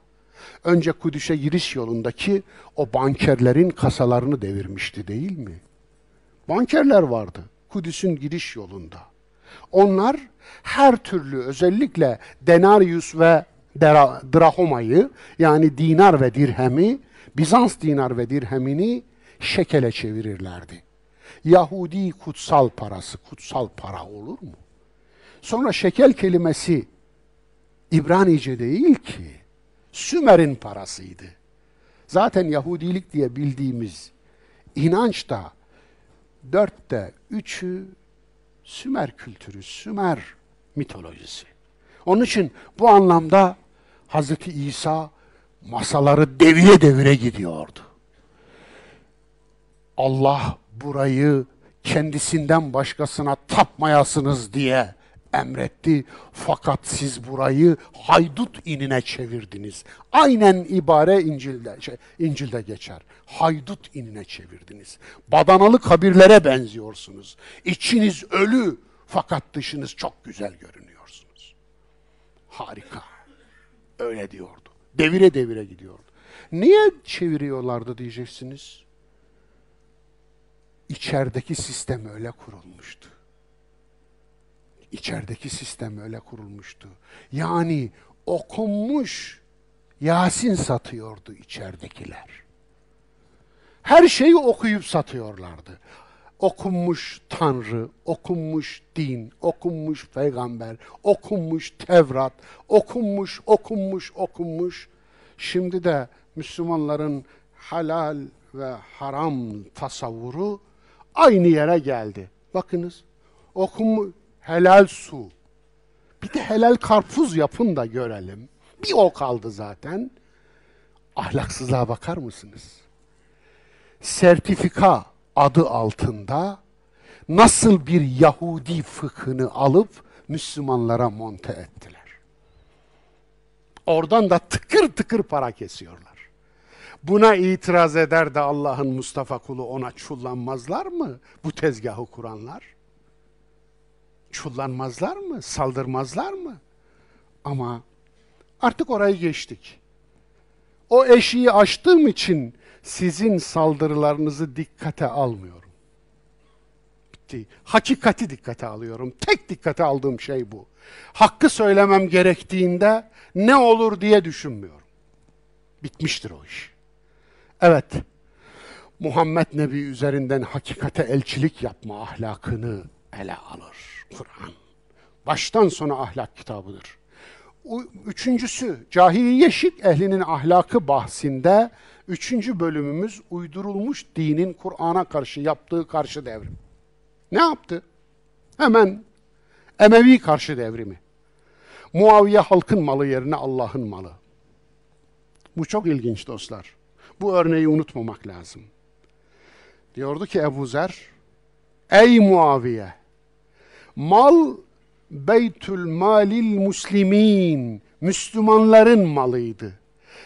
S1: Önce Kudüs'e giriş yolundaki o bankerlerin kasalarını devirmişti değil mi? Bankerler vardı Kudüs'ün giriş yolunda. Onlar her türlü özellikle denarius ve drahomayı yani dinar ve dirhemi, Bizans dinar ve dirhemini şekele çevirirlerdi. Yahudi kutsal parası, kutsal para olur mu? Sonra şekel kelimesi İbranice değil ki, Sümer'in parasıydı. Zaten Yahudilik diye bildiğimiz inanç da dörtte üçü Sümer kültürü, Sümer mitolojisi. Onun için bu anlamda Hz. İsa masaları devire devire gidiyordu. Allah burayı kendisinden başkasına tapmayasınız diye emretti. Fakat siz burayı haydut inine çevirdiniz. Aynen ibare İncil'de, şey, İncil'de geçer. Haydut inine çevirdiniz. Badanalı kabirlere benziyorsunuz. İçiniz ölü fakat dışınız çok güzel görünüyorsunuz. Harika. Öyle diyordu. Devire devire gidiyordu. Niye çeviriyorlardı diyeceksiniz. İçerideki sistem öyle kurulmuştu. İçerideki sistem öyle kurulmuştu. Yani okunmuş Yasin satıyordu içeridekiler. Her şeyi okuyup satıyorlardı. Okunmuş Tanrı, okunmuş din, okunmuş peygamber, okunmuş Tevrat, okunmuş, okunmuş, okunmuş. Şimdi de Müslümanların halal ve haram tasavvuru aynı yere geldi. Bakınız, okunmuş helal su. Bir de helal karpuz yapın da görelim. Bir o kaldı zaten. Ahlaksızlığa bakar mısınız? Sertifika adı altında nasıl bir Yahudi fıkhını alıp Müslümanlara monte ettiler. Oradan da tıkır tıkır para kesiyorlar. Buna itiraz eder de Allah'ın Mustafa kulu ona çullanmazlar mı bu tezgahı kuranlar? Çullanmazlar mı? Saldırmazlar mı? Ama artık orayı geçtik. O eşiği açtığım için sizin saldırılarınızı dikkate almıyorum. Bitti. Hakikati dikkate alıyorum. Tek dikkate aldığım şey bu. Hakkı söylemem gerektiğinde ne olur diye düşünmüyorum. Bitmiştir o iş. Evet, Muhammed Nebi üzerinden hakikate elçilik yapma ahlakını ele alır Kur'an. Baştan sona ahlak kitabıdır. Üçüncüsü, cahiliye şirk ehlinin ahlakı bahsinde üçüncü bölümümüz uydurulmuş dinin Kur'an'a karşı yaptığı karşı devrim. Ne yaptı? Hemen Emevi karşı devrimi. Muaviye halkın malı yerine Allah'ın malı. Bu çok ilginç dostlar. Bu örneği unutmamak lazım. Diyordu ki Ebu Zer, Ey Muaviye, mal Beytül Malil Müslimin, Müslümanların malıydı.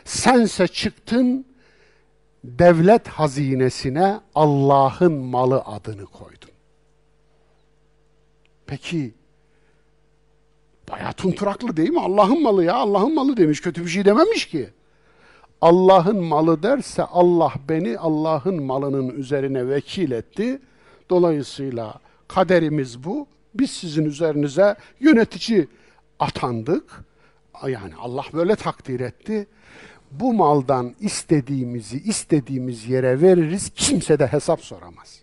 S1: Sense çıktın, devlet hazinesine Allah'ın malı adını koydun. Peki, bayağı tunturaklı değil mi? Allah'ın malı ya, Allah'ın malı demiş, kötü bir şey dememiş ki. Allah'ın malı derse Allah beni Allah'ın malının üzerine vekil etti. Dolayısıyla kaderimiz bu. Biz sizin üzerinize yönetici atandık. Yani Allah böyle takdir etti. Bu maldan istediğimizi istediğimiz yere veririz. Kimse de hesap soramaz.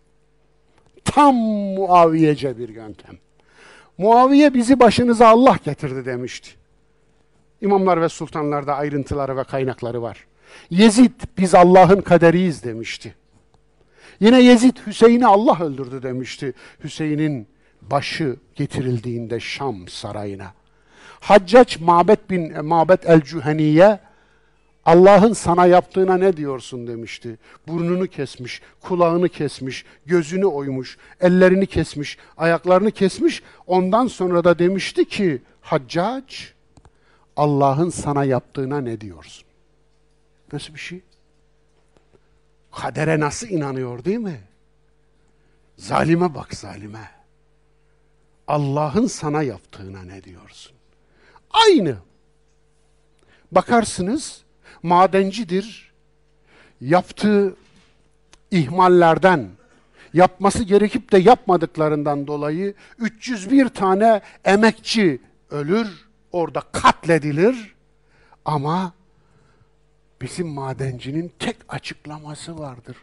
S1: Tam Muaviyece bir yöntem. Muaviye bizi başınıza Allah getirdi demişti. İmamlar ve sultanlarda ayrıntıları ve kaynakları var. Yezid biz Allah'ın kaderiyiz demişti. Yine Yezid Hüseyin'i Allah öldürdü demişti. Hüseyin'in başı getirildiğinde Şam sarayına. Haccac Mabet bin Mabet el-Cüheniye Allah'ın sana yaptığına ne diyorsun demişti. Burnunu kesmiş, kulağını kesmiş, gözünü oymuş, ellerini kesmiş, ayaklarını kesmiş. Ondan sonra da demişti ki Haccac Allah'ın sana yaptığına ne diyorsun? Nasıl bir şey? Kadere nasıl inanıyor değil mi? Zalime bak zalime. Allah'ın sana yaptığına ne diyorsun? Aynı. Bakarsınız madencidir. Yaptığı ihmallerden, yapması gerekip de yapmadıklarından dolayı 301 tane emekçi ölür, orada katledilir. Ama bizim madencinin tek açıklaması vardır.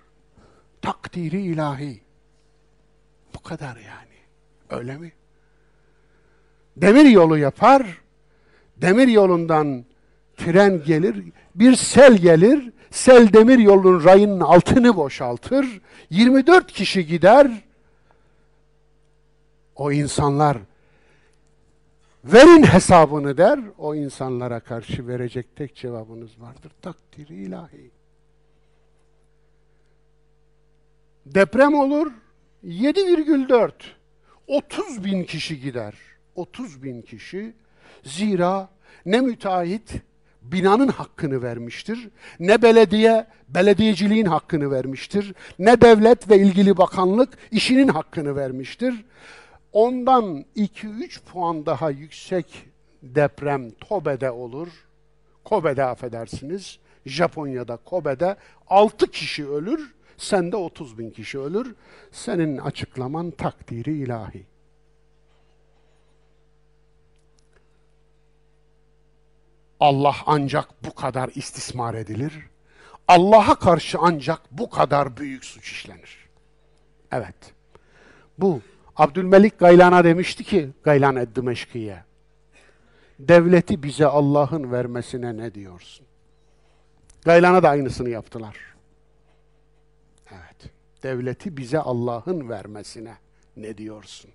S1: Takdiri ilahi. Bu kadar yani. Öyle mi? Demir yolu yapar, demir yolundan tren gelir, bir sel gelir, sel demir yolunun rayının altını boşaltır, 24 kişi gider, o insanlar verin hesabını der, o insanlara karşı verecek tek cevabınız vardır, takdiri ilahi. Deprem olur, 7,4, 30 bin kişi gider. 30 bin kişi. Zira ne müteahhit binanın hakkını vermiştir, ne belediye belediyeciliğin hakkını vermiştir, ne devlet ve ilgili bakanlık işinin hakkını vermiştir. Ondan 2-3 puan daha yüksek deprem Tobe'de olur. Kobe'de affedersiniz. Japonya'da Kobe'de 6 kişi ölür, sende 30 bin kişi ölür. Senin açıklaman takdiri ilahi. Allah ancak bu kadar istismar edilir. Allah'a karşı ancak bu kadar büyük suç işlenir. Evet. Bu Abdülmelik Gaylan'a demişti ki Gaylan Eddimeşki'ye devleti bize Allah'ın vermesine ne diyorsun? Gaylan'a da aynısını yaptılar. Evet. Devleti bize Allah'ın vermesine ne diyorsun?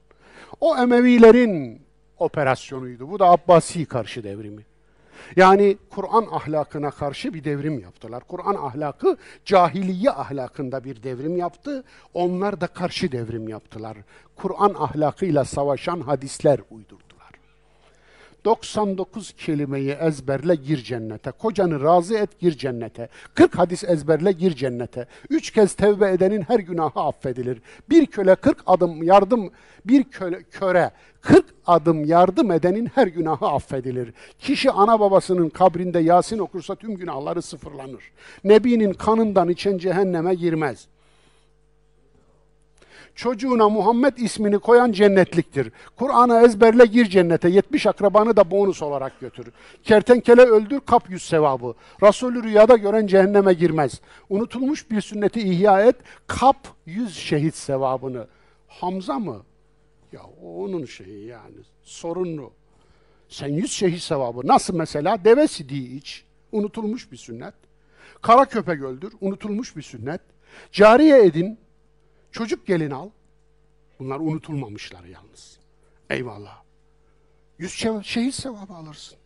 S1: O Emevilerin operasyonuydu. Bu da Abbasi karşı devrimi. Yani Kur'an ahlakına karşı bir devrim yaptılar. Kur'an ahlakı cahiliye ahlakında bir devrim yaptı. Onlar da karşı devrim yaptılar. Kur'an ahlakıyla savaşan hadisler uydurdular. 99 kelimeyi ezberle gir cennete. Kocanı razı et gir cennete. 40 hadis ezberle gir cennete. Üç kez tevbe edenin her günahı affedilir. Bir köle 40 adım yardım, bir köle, köre 40 adım yardım edenin her günahı affedilir. Kişi ana babasının kabrinde Yasin okursa tüm günahları sıfırlanır. Nebinin kanından içen cehenneme girmez. Çocuğuna Muhammed ismini koyan cennetliktir. Kur'an'ı ezberle gir cennete. 70 akrabanı da bonus olarak götür. Kertenkele öldür kap yüz sevabı. Resulü rüyada gören cehenneme girmez. Unutulmuş bir sünneti ihya et kap yüz şehit sevabını. Hamza mı? Ya onun şeyi yani sorunlu. Sen yüz şehit sevabı. Nasıl mesela? Deve sidiği iç. Unutulmuş bir sünnet. Kara köpek öldür. Unutulmuş bir sünnet. Cariye edin. Çocuk gelin al. Bunlar unutulmamışlar yalnız. Eyvallah. Yüz şehit sevabı alırsın.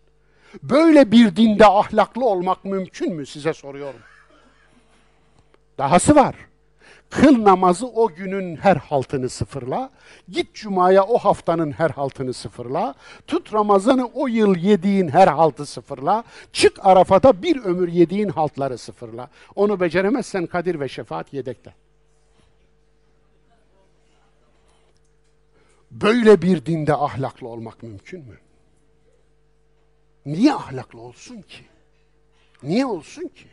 S1: Böyle bir dinde ahlaklı olmak mümkün mü size soruyorum. Dahası var. Kıl namazı o günün her haltını sıfırla. Git cumaya o haftanın her haltını sıfırla. Tut Ramazan'ı o yıl yediğin her haltı sıfırla. Çık Arafat'a bir ömür yediğin haltları sıfırla. Onu beceremezsen Kadir ve Şefaat yedekte. Böyle bir dinde ahlaklı olmak mümkün mü? Niye ahlaklı olsun ki? Niye olsun ki?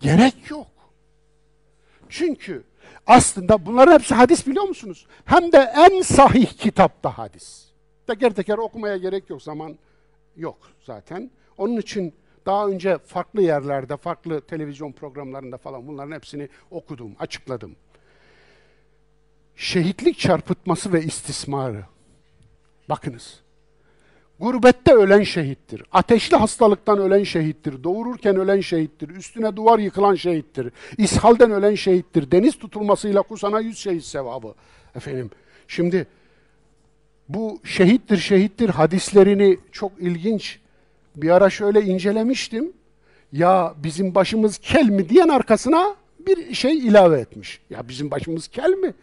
S1: Gerek yok. Çünkü aslında bunların hepsi hadis biliyor musunuz? Hem de en sahih kitapta hadis. Teker teker okumaya gerek yok zaman yok zaten. Onun için daha önce farklı yerlerde, farklı televizyon programlarında falan bunların hepsini okudum, açıkladım. Şehitlik çarpıtması ve istismarı. Bakınız. Gurbette ölen şehittir. Ateşli hastalıktan ölen şehittir. Doğururken ölen şehittir. Üstüne duvar yıkılan şehittir. İshalden ölen şehittir. Deniz tutulmasıyla kusana yüz şehit sevabı. Efendim, şimdi bu şehittir şehittir hadislerini çok ilginç bir ara şöyle incelemiştim. Ya bizim başımız kel mi diyen arkasına bir şey ilave etmiş. Ya bizim başımız kel mi?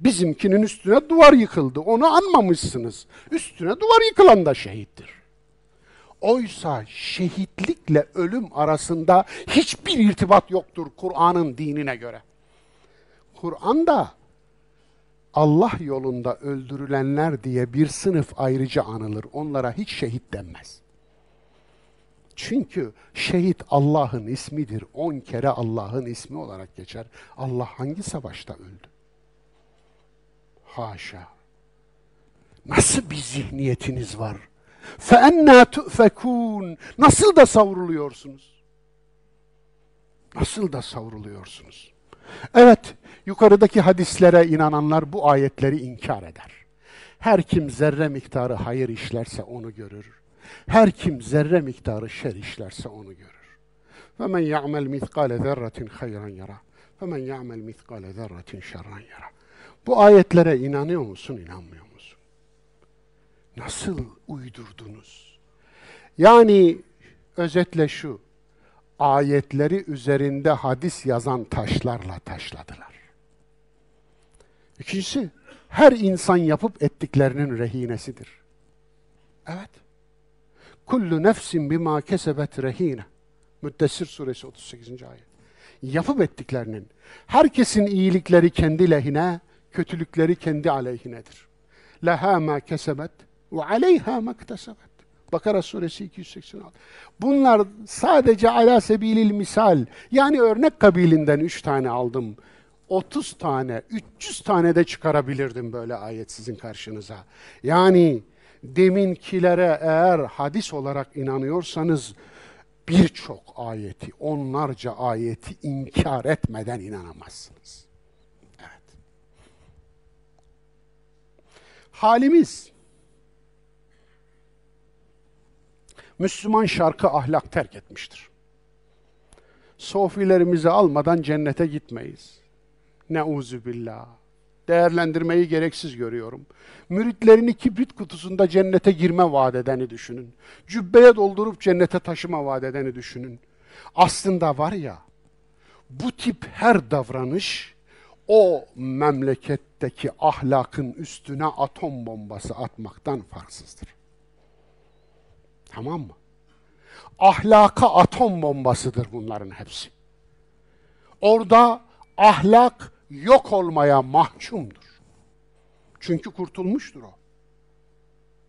S1: Bizimkinin üstüne duvar yıkıldı. Onu anmamışsınız. Üstüne duvar yıkılan da şehittir. Oysa şehitlikle ölüm arasında hiçbir irtibat yoktur Kur'an'ın dinine göre. Kur'an'da Allah yolunda öldürülenler diye bir sınıf ayrıca anılır. Onlara hiç şehit denmez. Çünkü şehit Allah'ın ismidir. On kere Allah'ın ismi olarak geçer. Allah hangi savaşta öldü? Haşa. Nasıl bir zihniyetiniz var? فَاَنَّا تُؤْفَكُونَ Nasıl da savruluyorsunuz? Nasıl da savruluyorsunuz? Evet, yukarıdaki hadislere inananlar bu ayetleri inkar eder. Her kim zerre miktarı hayır işlerse onu görür. Her kim zerre miktarı şer işlerse onu görür. فَمَنْ يَعْمَلْ مِثْقَالَ ذَرَّةٍ خَيْرًا يَرَى وَمَنْ يَعْمَلْ مِثْقَالَ ذَرَّةٍ شَرًّا يَرَى bu ayetlere inanıyor musun, inanmıyor musun? Nasıl uydurdunuz? Yani özetle şu, ayetleri üzerinde hadis yazan taşlarla taşladılar. İkincisi, her insan yapıp ettiklerinin rehinesidir. Evet. Kullu nefsin bima kesebet rehine. Müddessir suresi 38. ayet. Yapıp ettiklerinin. Herkesin iyilikleri kendi lehine, kötülükleri kendi aleyhinedir. Leha ma kesebet ve aleyha ma ktesebet. Bakara suresi 286. Bunlar sadece ala sebilil misal. Yani örnek kabilinden üç tane aldım. 30 tane, 300 tane de çıkarabilirdim böyle ayet sizin karşınıza. Yani deminkilere eğer hadis olarak inanıyorsanız birçok ayeti, onlarca ayeti inkar etmeden inanamazsınız. Halimiz Müslüman şarkı ahlak terk etmiştir. Sofilerimizi almadan cennete gitmeyiz. Neuzu billah. Değerlendirmeyi gereksiz görüyorum. Müritlerini kibrit kutusunda cennete girme vaat edeni düşünün. Cübbeye doldurup cennete taşıma vaat edeni düşünün. Aslında var ya, bu tip her davranış o memleketteki ahlakın üstüne atom bombası atmaktan farksızdır. Tamam mı? Ahlaka atom bombasıdır bunların hepsi. Orada ahlak yok olmaya mahkumdur. Çünkü kurtulmuştur o.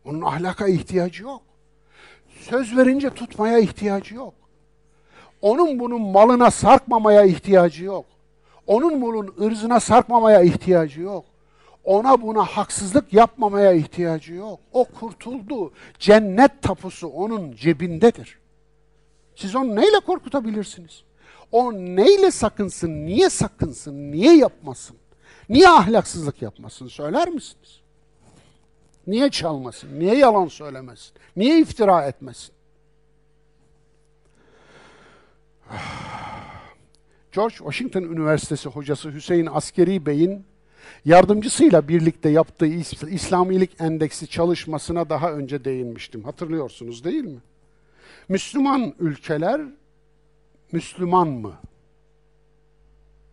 S1: Onun ahlaka ihtiyacı yok. Söz verince tutmaya ihtiyacı yok. Onun bunun malına sarkmamaya ihtiyacı yok. Onun bunun ırzına sarkmamaya ihtiyacı yok. Ona buna haksızlık yapmamaya ihtiyacı yok. O kurtuldu. Cennet tapusu onun cebindedir. Siz onu neyle korkutabilirsiniz? O neyle sakınsın, niye sakınsın, niye yapmasın? Niye ahlaksızlık yapmasın söyler misiniz? Niye çalmasın, niye yalan söylemesin, niye iftira etmesin? George Washington Üniversitesi hocası Hüseyin Askeri Bey'in yardımcısıyla birlikte yaptığı İslamilik Endeksi çalışmasına daha önce değinmiştim. Hatırlıyorsunuz değil mi? Müslüman ülkeler Müslüman mı?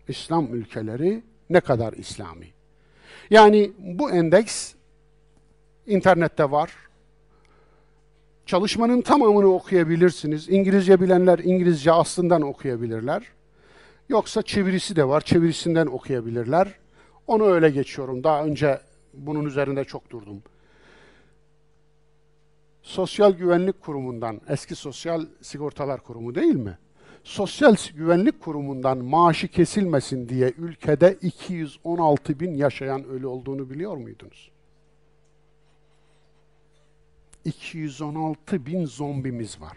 S1: İslam ülkeleri ne kadar İslami? Yani bu endeks internette var. Çalışmanın tamamını okuyabilirsiniz. İngilizce bilenler İngilizce aslından okuyabilirler. Yoksa çevirisi de var. Çevirisinden okuyabilirler. Onu öyle geçiyorum. Daha önce bunun üzerinde çok durdum. Sosyal Güvenlik Kurumu'ndan, eski Sosyal Sigortalar Kurumu değil mi? Sosyal Güvenlik Kurumu'ndan maaşı kesilmesin diye ülkede 216 bin yaşayan ölü olduğunu biliyor muydunuz? 216 bin zombimiz var.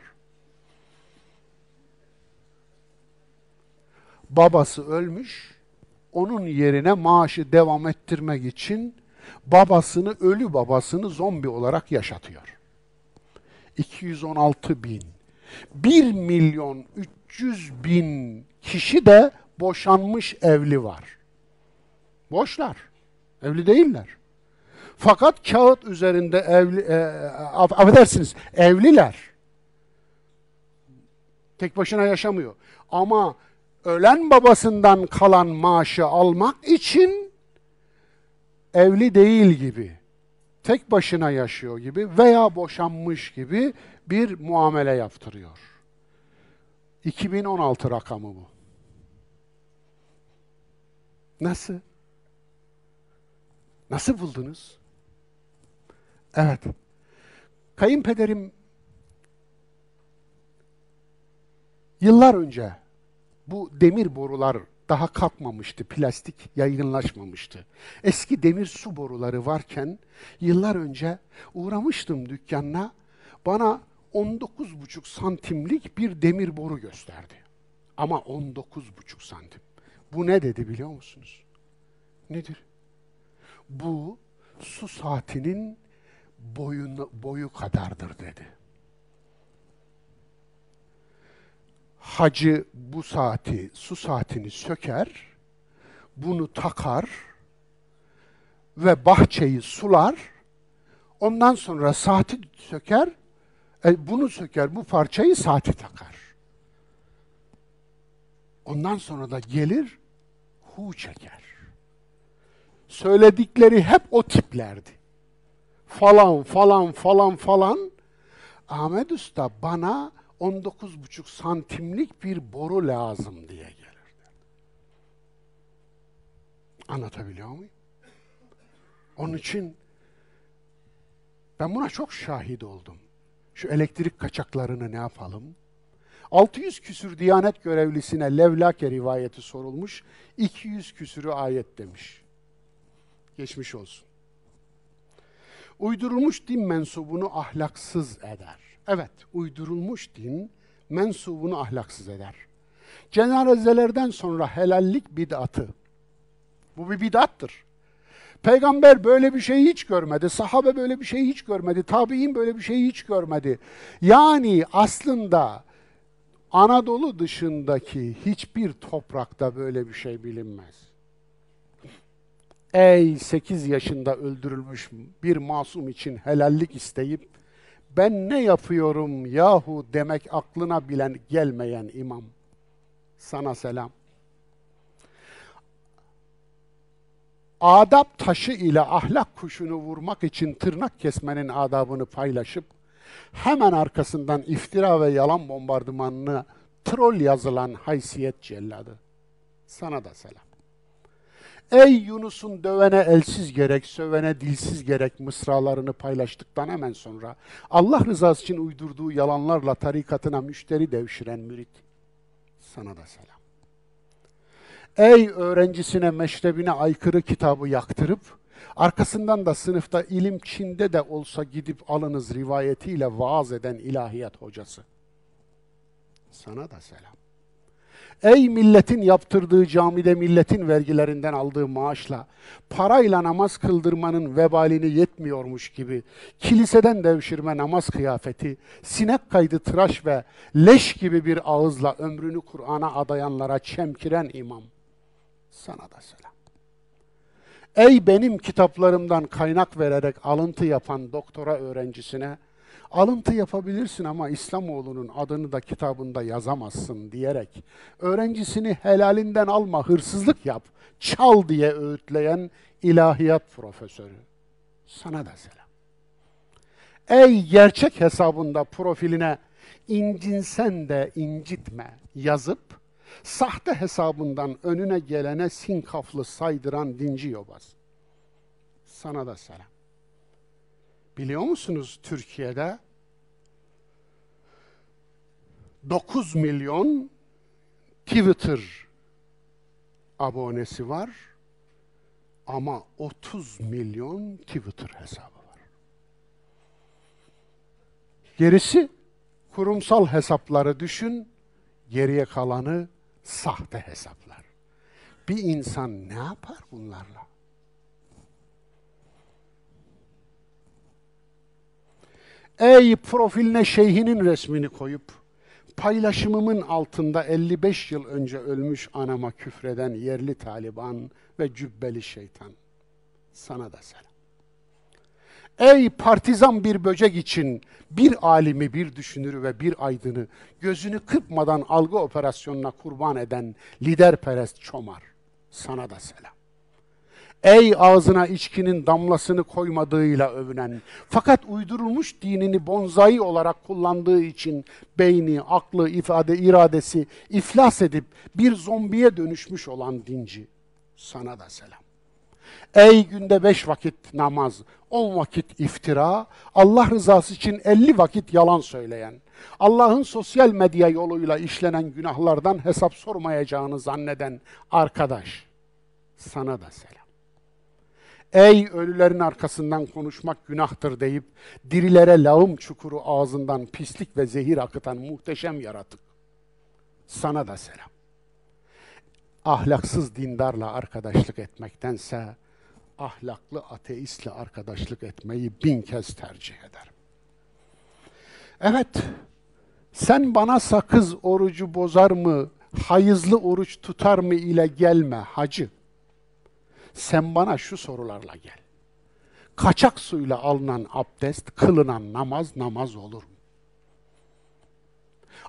S1: Babası ölmüş, onun yerine maaşı devam ettirmek için babasını, ölü babasını zombi olarak yaşatıyor. 216 bin. 1 milyon 300 bin kişi de boşanmış evli var. Boşlar. Evli değiller. Fakat kağıt üzerinde evli, e, affedersiniz, evliler. Tek başına yaşamıyor. Ama ölen babasından kalan maaşı almak için evli değil gibi, tek başına yaşıyor gibi veya boşanmış gibi bir muamele yaptırıyor. 2016 rakamı bu. Nasıl? Nasıl buldunuz? Evet. Kayınpederim yıllar önce bu demir borular daha kalkmamıştı, plastik yaygınlaşmamıştı. Eski demir su boruları varken yıllar önce uğramıştım dükkanına. Bana 19,5 santimlik bir demir boru gösterdi. Ama 19,5 santim. Bu ne dedi biliyor musunuz? Nedir? Bu su saatinin boyunu, boyu kadardır dedi. Hacı bu saati, su saatini söker, bunu takar ve bahçeyi sular. Ondan sonra saati söker, e, bunu söker, bu parçayı saati takar. Ondan sonra da gelir, hu çeker. Söyledikleri hep o tiplerdi. Falan falan falan falan. Ahmet Usta bana 19,5 santimlik bir boru lazım diye gelirdi. Anlatabiliyor muyum? Onun için ben buna çok şahit oldum. Şu elektrik kaçaklarını ne yapalım? 600 küsür Diyanet görevlisine Levlake rivayeti sorulmuş, 200 küsürü ayet demiş. Geçmiş olsun. Uydurulmuş din mensubunu ahlaksız eder. Evet, uydurulmuş din mensubunu ahlaksız eder. Cenazelerden sonra helallik bid'atı. Bu bir bid'attır. Peygamber böyle bir şey hiç görmedi. Sahabe böyle bir şey hiç görmedi. Tabi'in böyle bir şey hiç görmedi. Yani aslında Anadolu dışındaki hiçbir toprakta böyle bir şey bilinmez. Ey 8 yaşında öldürülmüş bir masum için helallik isteyip ben ne yapıyorum yahu demek aklına bilen gelmeyen imam. Sana selam. Adap taşı ile ahlak kuşunu vurmak için tırnak kesmenin adabını paylaşıp hemen arkasından iftira ve yalan bombardımanını troll yazılan haysiyet celladı. Sana da selam. Ey Yunus'un dövene elsiz gerek, sövene dilsiz gerek mısralarını paylaştıktan hemen sonra Allah rızası için uydurduğu yalanlarla tarikatına müşteri devşiren mürit. Sana da selam. Ey öğrencisine meşrebine aykırı kitabı yaktırıp, arkasından da sınıfta ilim Çin'de de olsa gidip alınız rivayetiyle vaaz eden ilahiyat hocası. Sana da selam. Ey milletin yaptırdığı camide milletin vergilerinden aldığı maaşla parayla namaz kıldırmanın vebalini yetmiyormuş gibi kiliseden devşirme namaz kıyafeti, sinek kaydı tıraş ve leş gibi bir ağızla ömrünü Kur'an'a adayanlara çemkiren imam. Sana da selam. Ey benim kitaplarımdan kaynak vererek alıntı yapan doktora öğrencisine alıntı yapabilirsin ama İslamoğlu'nun adını da kitabında yazamazsın diyerek öğrencisini helalinden alma, hırsızlık yap, çal diye öğütleyen ilahiyat profesörü. Sana da selam. Ey gerçek hesabında profiline incinsen de incitme yazıp sahte hesabından önüne gelene sinkaflı saydıran dinci yobaz. Sana da selam. Biliyor musunuz Türkiye'de 9 milyon Twitter abonesi var ama 30 milyon Twitter hesabı var. Gerisi kurumsal hesapları düşün, geriye kalanı sahte hesaplar. Bir insan ne yapar bunlarla? Ey profiline şeyhinin resmini koyup paylaşımımın altında 55 yıl önce ölmüş anama küfreden yerli Taliban ve cübbeli şeytan. Sana da selam. Ey partizan bir böcek için bir alimi, bir düşünürü ve bir aydını gözünü kırpmadan algı operasyonuna kurban eden liderperest çomar. Sana da selam. Ey ağzına içkinin damlasını koymadığıyla övünen, fakat uydurulmuş dinini bonzai olarak kullandığı için beyni, aklı, ifade, iradesi iflas edip bir zombiye dönüşmüş olan dinci. Sana da selam. Ey günde beş vakit namaz, on vakit iftira, Allah rızası için elli vakit yalan söyleyen, Allah'ın sosyal medya yoluyla işlenen günahlardan hesap sormayacağını zanneden arkadaş, sana da selam. Ey ölülerin arkasından konuşmak günahtır deyip dirilere lağım çukuru ağzından pislik ve zehir akıtan muhteşem yaratık. Sana da selam. Ahlaksız dindarla arkadaşlık etmektense ahlaklı ateistle arkadaşlık etmeyi bin kez tercih ederim. Evet, sen bana sakız orucu bozar mı, hayızlı oruç tutar mı ile gelme hacı. Sen bana şu sorularla gel. Kaçak suyla alınan abdest, kılınan namaz namaz olur mu?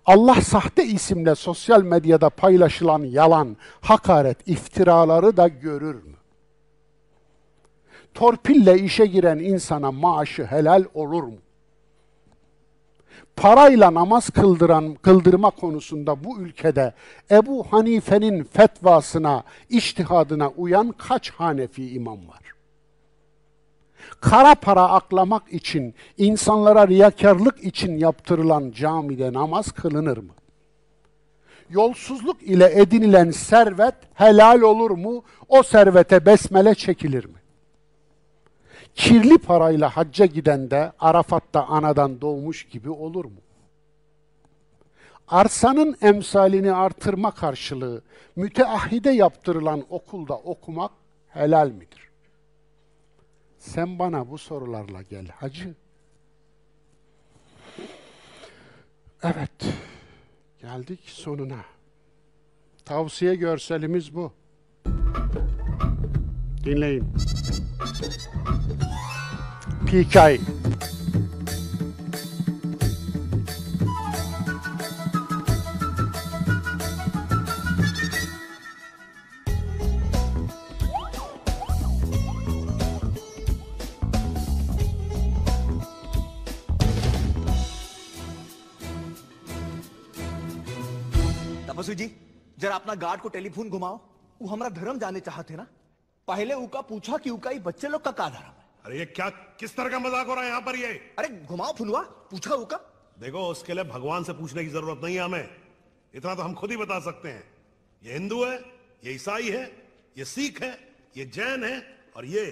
S1: Allah sahte isimle sosyal medyada paylaşılan yalan, hakaret, iftiraları da görür mü? Torpille işe giren insana maaşı helal olur mu? Parayla namaz kıldıran kıldırma konusunda bu ülkede Ebu Hanife'nin fetvasına, iştihadına uyan kaç Hanefi imam var? Kara para aklamak için, insanlara riyakarlık için yaptırılan camide namaz kılınır mı? Yolsuzluk ile edinilen servet helal olur mu? O servete besmele çekilir mi? Kirli parayla hacca giden de Arafat'ta anadan doğmuş gibi olur mu? Arsanın emsalini artırma karşılığı müteahhide yaptırılan okulda okumak helal midir? Sen bana bu sorularla gel hacı. Evet, geldik sonuna. Tavsiye görselimiz bu. Dinleyin. PK.
S2: तपस्वी जी, जरा अपना गार्ड को टेलीफोन घुमाओ। वो हमारा धर्म जाने चाहते ना? पहले उका पूछा कि उका बच्चे लोग का का धर्म?
S3: अरे ये क्या किस तरह का मज़ाक हो रहा है यहाँ पर ये?
S2: अरे घुमाओ फुलवा पूछा उका
S3: देखो उसके लिए भगवान से पूछने की ज़रूरत नहीं है हमें। इतना तो हम खुद ही बता सकते हैं। ये हिंदू है ये ईसाई है ये सिख है ये जैन है और ये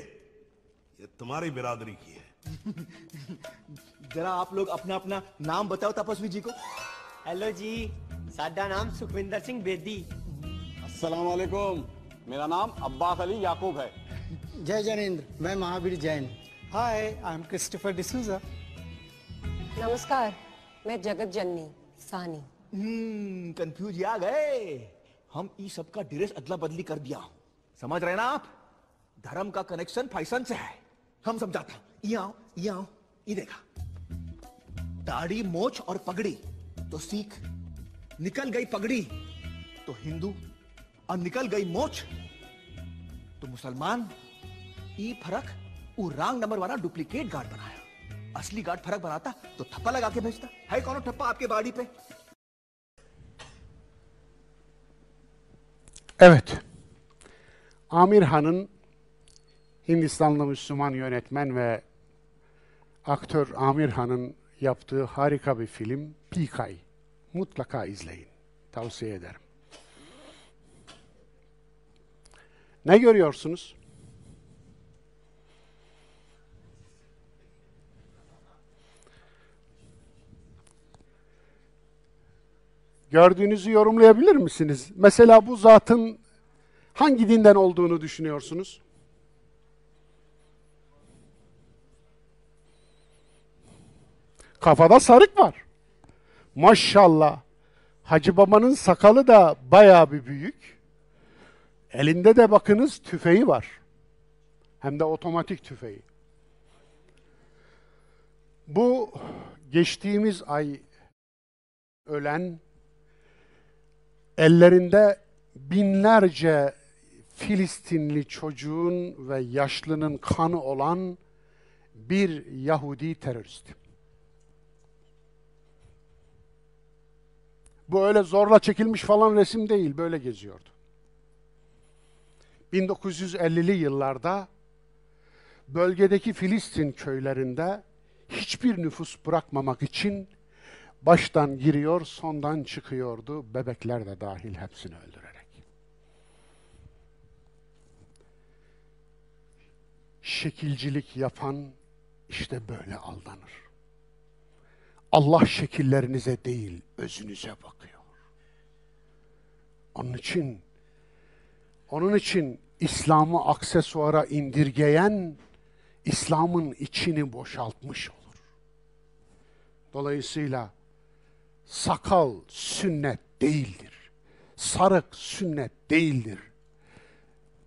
S3: ये तुम्हारी बिरादरी की है।
S2: जरा आप लोग अपना अपना नाम बताओ तपस्वी जी को।
S4: हेलो जी साडा नाम सुखविंदर सिंह बेदी।
S5: अस्सलाम वालेकुम मेरा नाम अब्बास अली याकूब है।
S6: जय जैनेन्द्र मैं Mahavir Jain. Hi I am Christopher D'Souza
S7: नमस्कार मैं जगत जननी सानी।
S2: हम्म कंफ्यूज आ गए हम ई सब का ड्रेस अदला बदली कर दिया। समझ रहे ना आप? धर्म का कनेक्शन फ़ैशन से है। हम समझाता हूँ। ये आओ ये आओ ये देखा। दाढ़ी मोछ और पगड़ी तो सिख। निकल गई पगड़ी तो हिंदू। और निकल गई मोछ तो मुसलमान। ये फर्क वो रॉन्ग नंबर वाला डुप्लीकेट गार्ड बनाया असली गार्ड फर्क बनाता तो थप्पा लगा के भेजता है कौन ठप्पा आपके बाड़ी पे
S1: Evet. Amir Han'ın Hindistanlı Müslüman yönetmen ve aktör Amir Han'ın yaptığı harika bir film Pikay. Mutlaka izleyin. Tavsiye ederim. Ne görüyorsunuz? Gördüğünüzü yorumlayabilir misiniz? Mesela bu zatın hangi dinden olduğunu düşünüyorsunuz? Kafada sarık var. Maşallah. Hacı babanın sakalı da bayağı bir büyük. Elinde de bakınız tüfeği var. Hem de otomatik tüfeği. Bu geçtiğimiz ay ölen ellerinde binlerce Filistinli çocuğun ve yaşlının kanı olan bir Yahudi terörist. Bu öyle zorla çekilmiş falan resim değil, böyle geziyordu. 1950'li yıllarda bölgedeki Filistin köylerinde hiçbir nüfus bırakmamak için baştan giriyor, sondan çıkıyordu, bebekler de dahil hepsini öldürerek. Şekilcilik yapan işte böyle aldanır. Allah şekillerinize değil, özünüze bakıyor. Onun için onun için İslam'ı aksesuara indirgeyen İslam'ın içini boşaltmış olur. Dolayısıyla sakal sünnet değildir. Sarık sünnet değildir.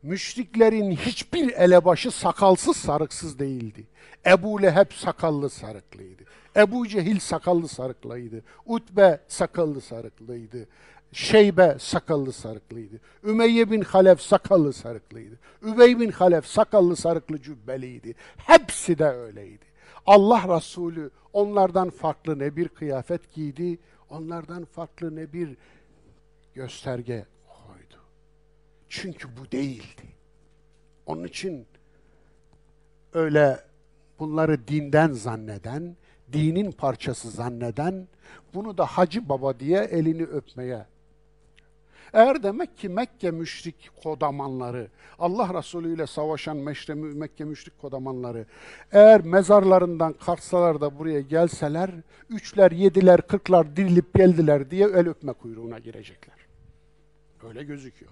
S1: Müşriklerin hiçbir elebaşı sakalsız sarıksız değildi. Ebu Leheb sakallı sarıklıydı. Ebu Cehil sakallı sarıklıydı. Utbe sakallı sarıklıydı. Şeybe sakallı sarıklıydı. Ümeyye bin Halef sakallı sarıklıydı. Übey bin Halef sakallı sarıklı cübbeliydi. Hepsi de öyleydi. Allah Resulü onlardan farklı ne bir kıyafet giydi, onlardan farklı ne bir gösterge koydu. Çünkü bu değildi. Onun için öyle bunları dinden zanneden, dinin parçası zanneden, bunu da Hacı Baba diye elini öpmeye. Eğer demek ki Mekke müşrik kodamanları, Allah Resulü ile savaşan Meşre, Mekke müşrik kodamanları, eğer mezarlarından kalksalar da buraya gelseler, üçler, yediler, kırklar dirilip geldiler diye el öpme kuyruğuna girecekler. Öyle gözüküyor.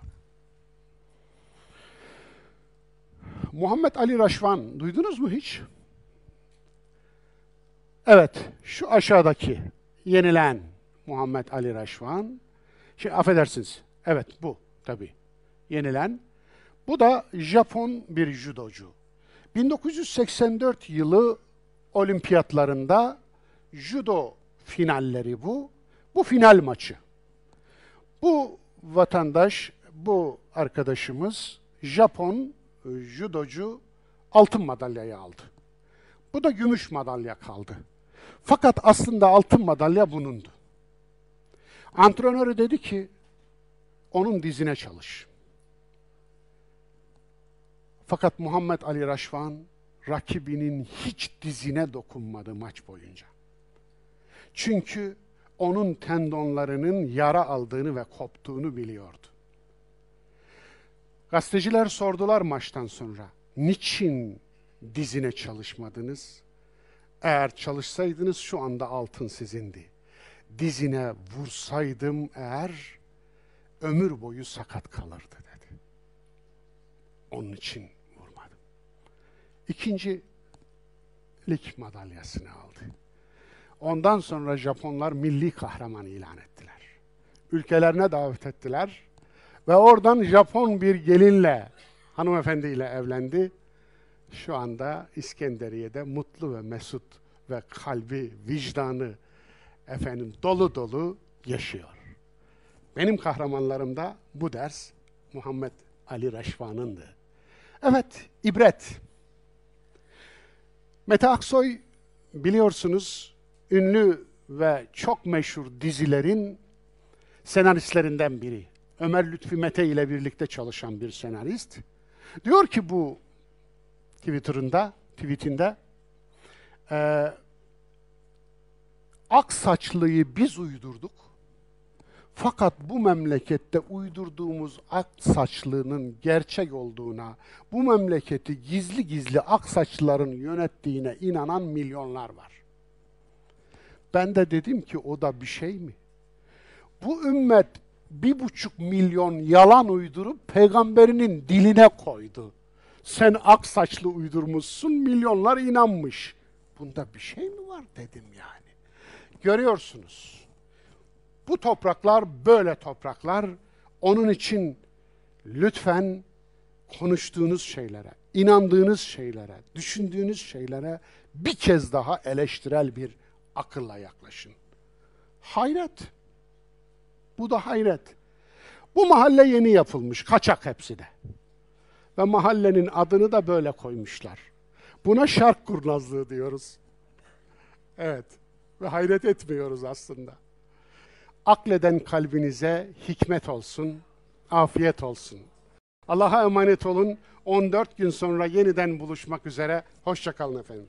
S1: Muhammed Ali Raşvan duydunuz mu hiç? Evet, şu aşağıdaki yenilen Muhammed Ali Raşvan. Şey affedersiniz. Evet bu tabii. Yenilen. Bu da Japon bir judocu. 1984 yılı olimpiyatlarında judo finalleri bu. Bu final maçı. Bu vatandaş, bu arkadaşımız Japon e, judocu altın madalyayı aldı. Bu da gümüş madalya kaldı. Fakat aslında altın madalya bunundu. Antrenörü dedi ki, onun dizine çalış. Fakat Muhammed Ali Raşvan, rakibinin hiç dizine dokunmadı maç boyunca. Çünkü onun tendonlarının yara aldığını ve koptuğunu biliyordu. Gazeteciler sordular maçtan sonra, niçin dizine çalışmadınız? Eğer çalışsaydınız şu anda altın sizindi. Dizine vursaydım eğer ömür boyu sakat kalırdı dedi. Onun için vurmadım. İkinci lig madalyasını aldı. Ondan sonra Japonlar milli kahraman ilan ettiler. Ülkelerine davet ettiler ve oradan Japon bir gelinle, hanımefendiyle evlendi. Şu anda İskenderiye'de mutlu ve mesut ve kalbi, vicdanı efendim dolu dolu yaşıyor. Benim kahramanlarım da bu ders Muhammed Ali Raşvan'ındı. Evet, ibret. Mete Aksoy biliyorsunuz ünlü ve çok meşhur dizilerin senaristlerinden biri. Ömer Lütfi Mete ile birlikte çalışan bir senarist. Diyor ki bu Twitter'ında, tweetinde e, ak saçlıyı biz uydurduk. Fakat bu memlekette uydurduğumuz ak saçlının gerçek olduğuna, bu memleketi gizli gizli ak saçlıların yönettiğine inanan milyonlar var. Ben de dedim ki o da bir şey mi? Bu ümmet bir buçuk milyon yalan uydurup peygamberinin diline koydu. Sen ak saçlı uydurmuşsun, milyonlar inanmış. Bunda bir şey mi var dedim yani. Görüyorsunuz. Bu topraklar böyle topraklar. Onun için lütfen konuştuğunuz şeylere, inandığınız şeylere, düşündüğünüz şeylere bir kez daha eleştirel bir akılla yaklaşın. Hayret. Bu da hayret. Bu mahalle yeni yapılmış, kaçak hepsi de. Ve mahallenin adını da böyle koymuşlar. Buna şark kurnazlığı diyoruz. Evet. Ve hayret etmiyoruz aslında. Akleden kalbinize hikmet olsun, afiyet olsun. Allah'a emanet olun. 14 gün sonra yeniden buluşmak üzere. Hoşçakalın efendim.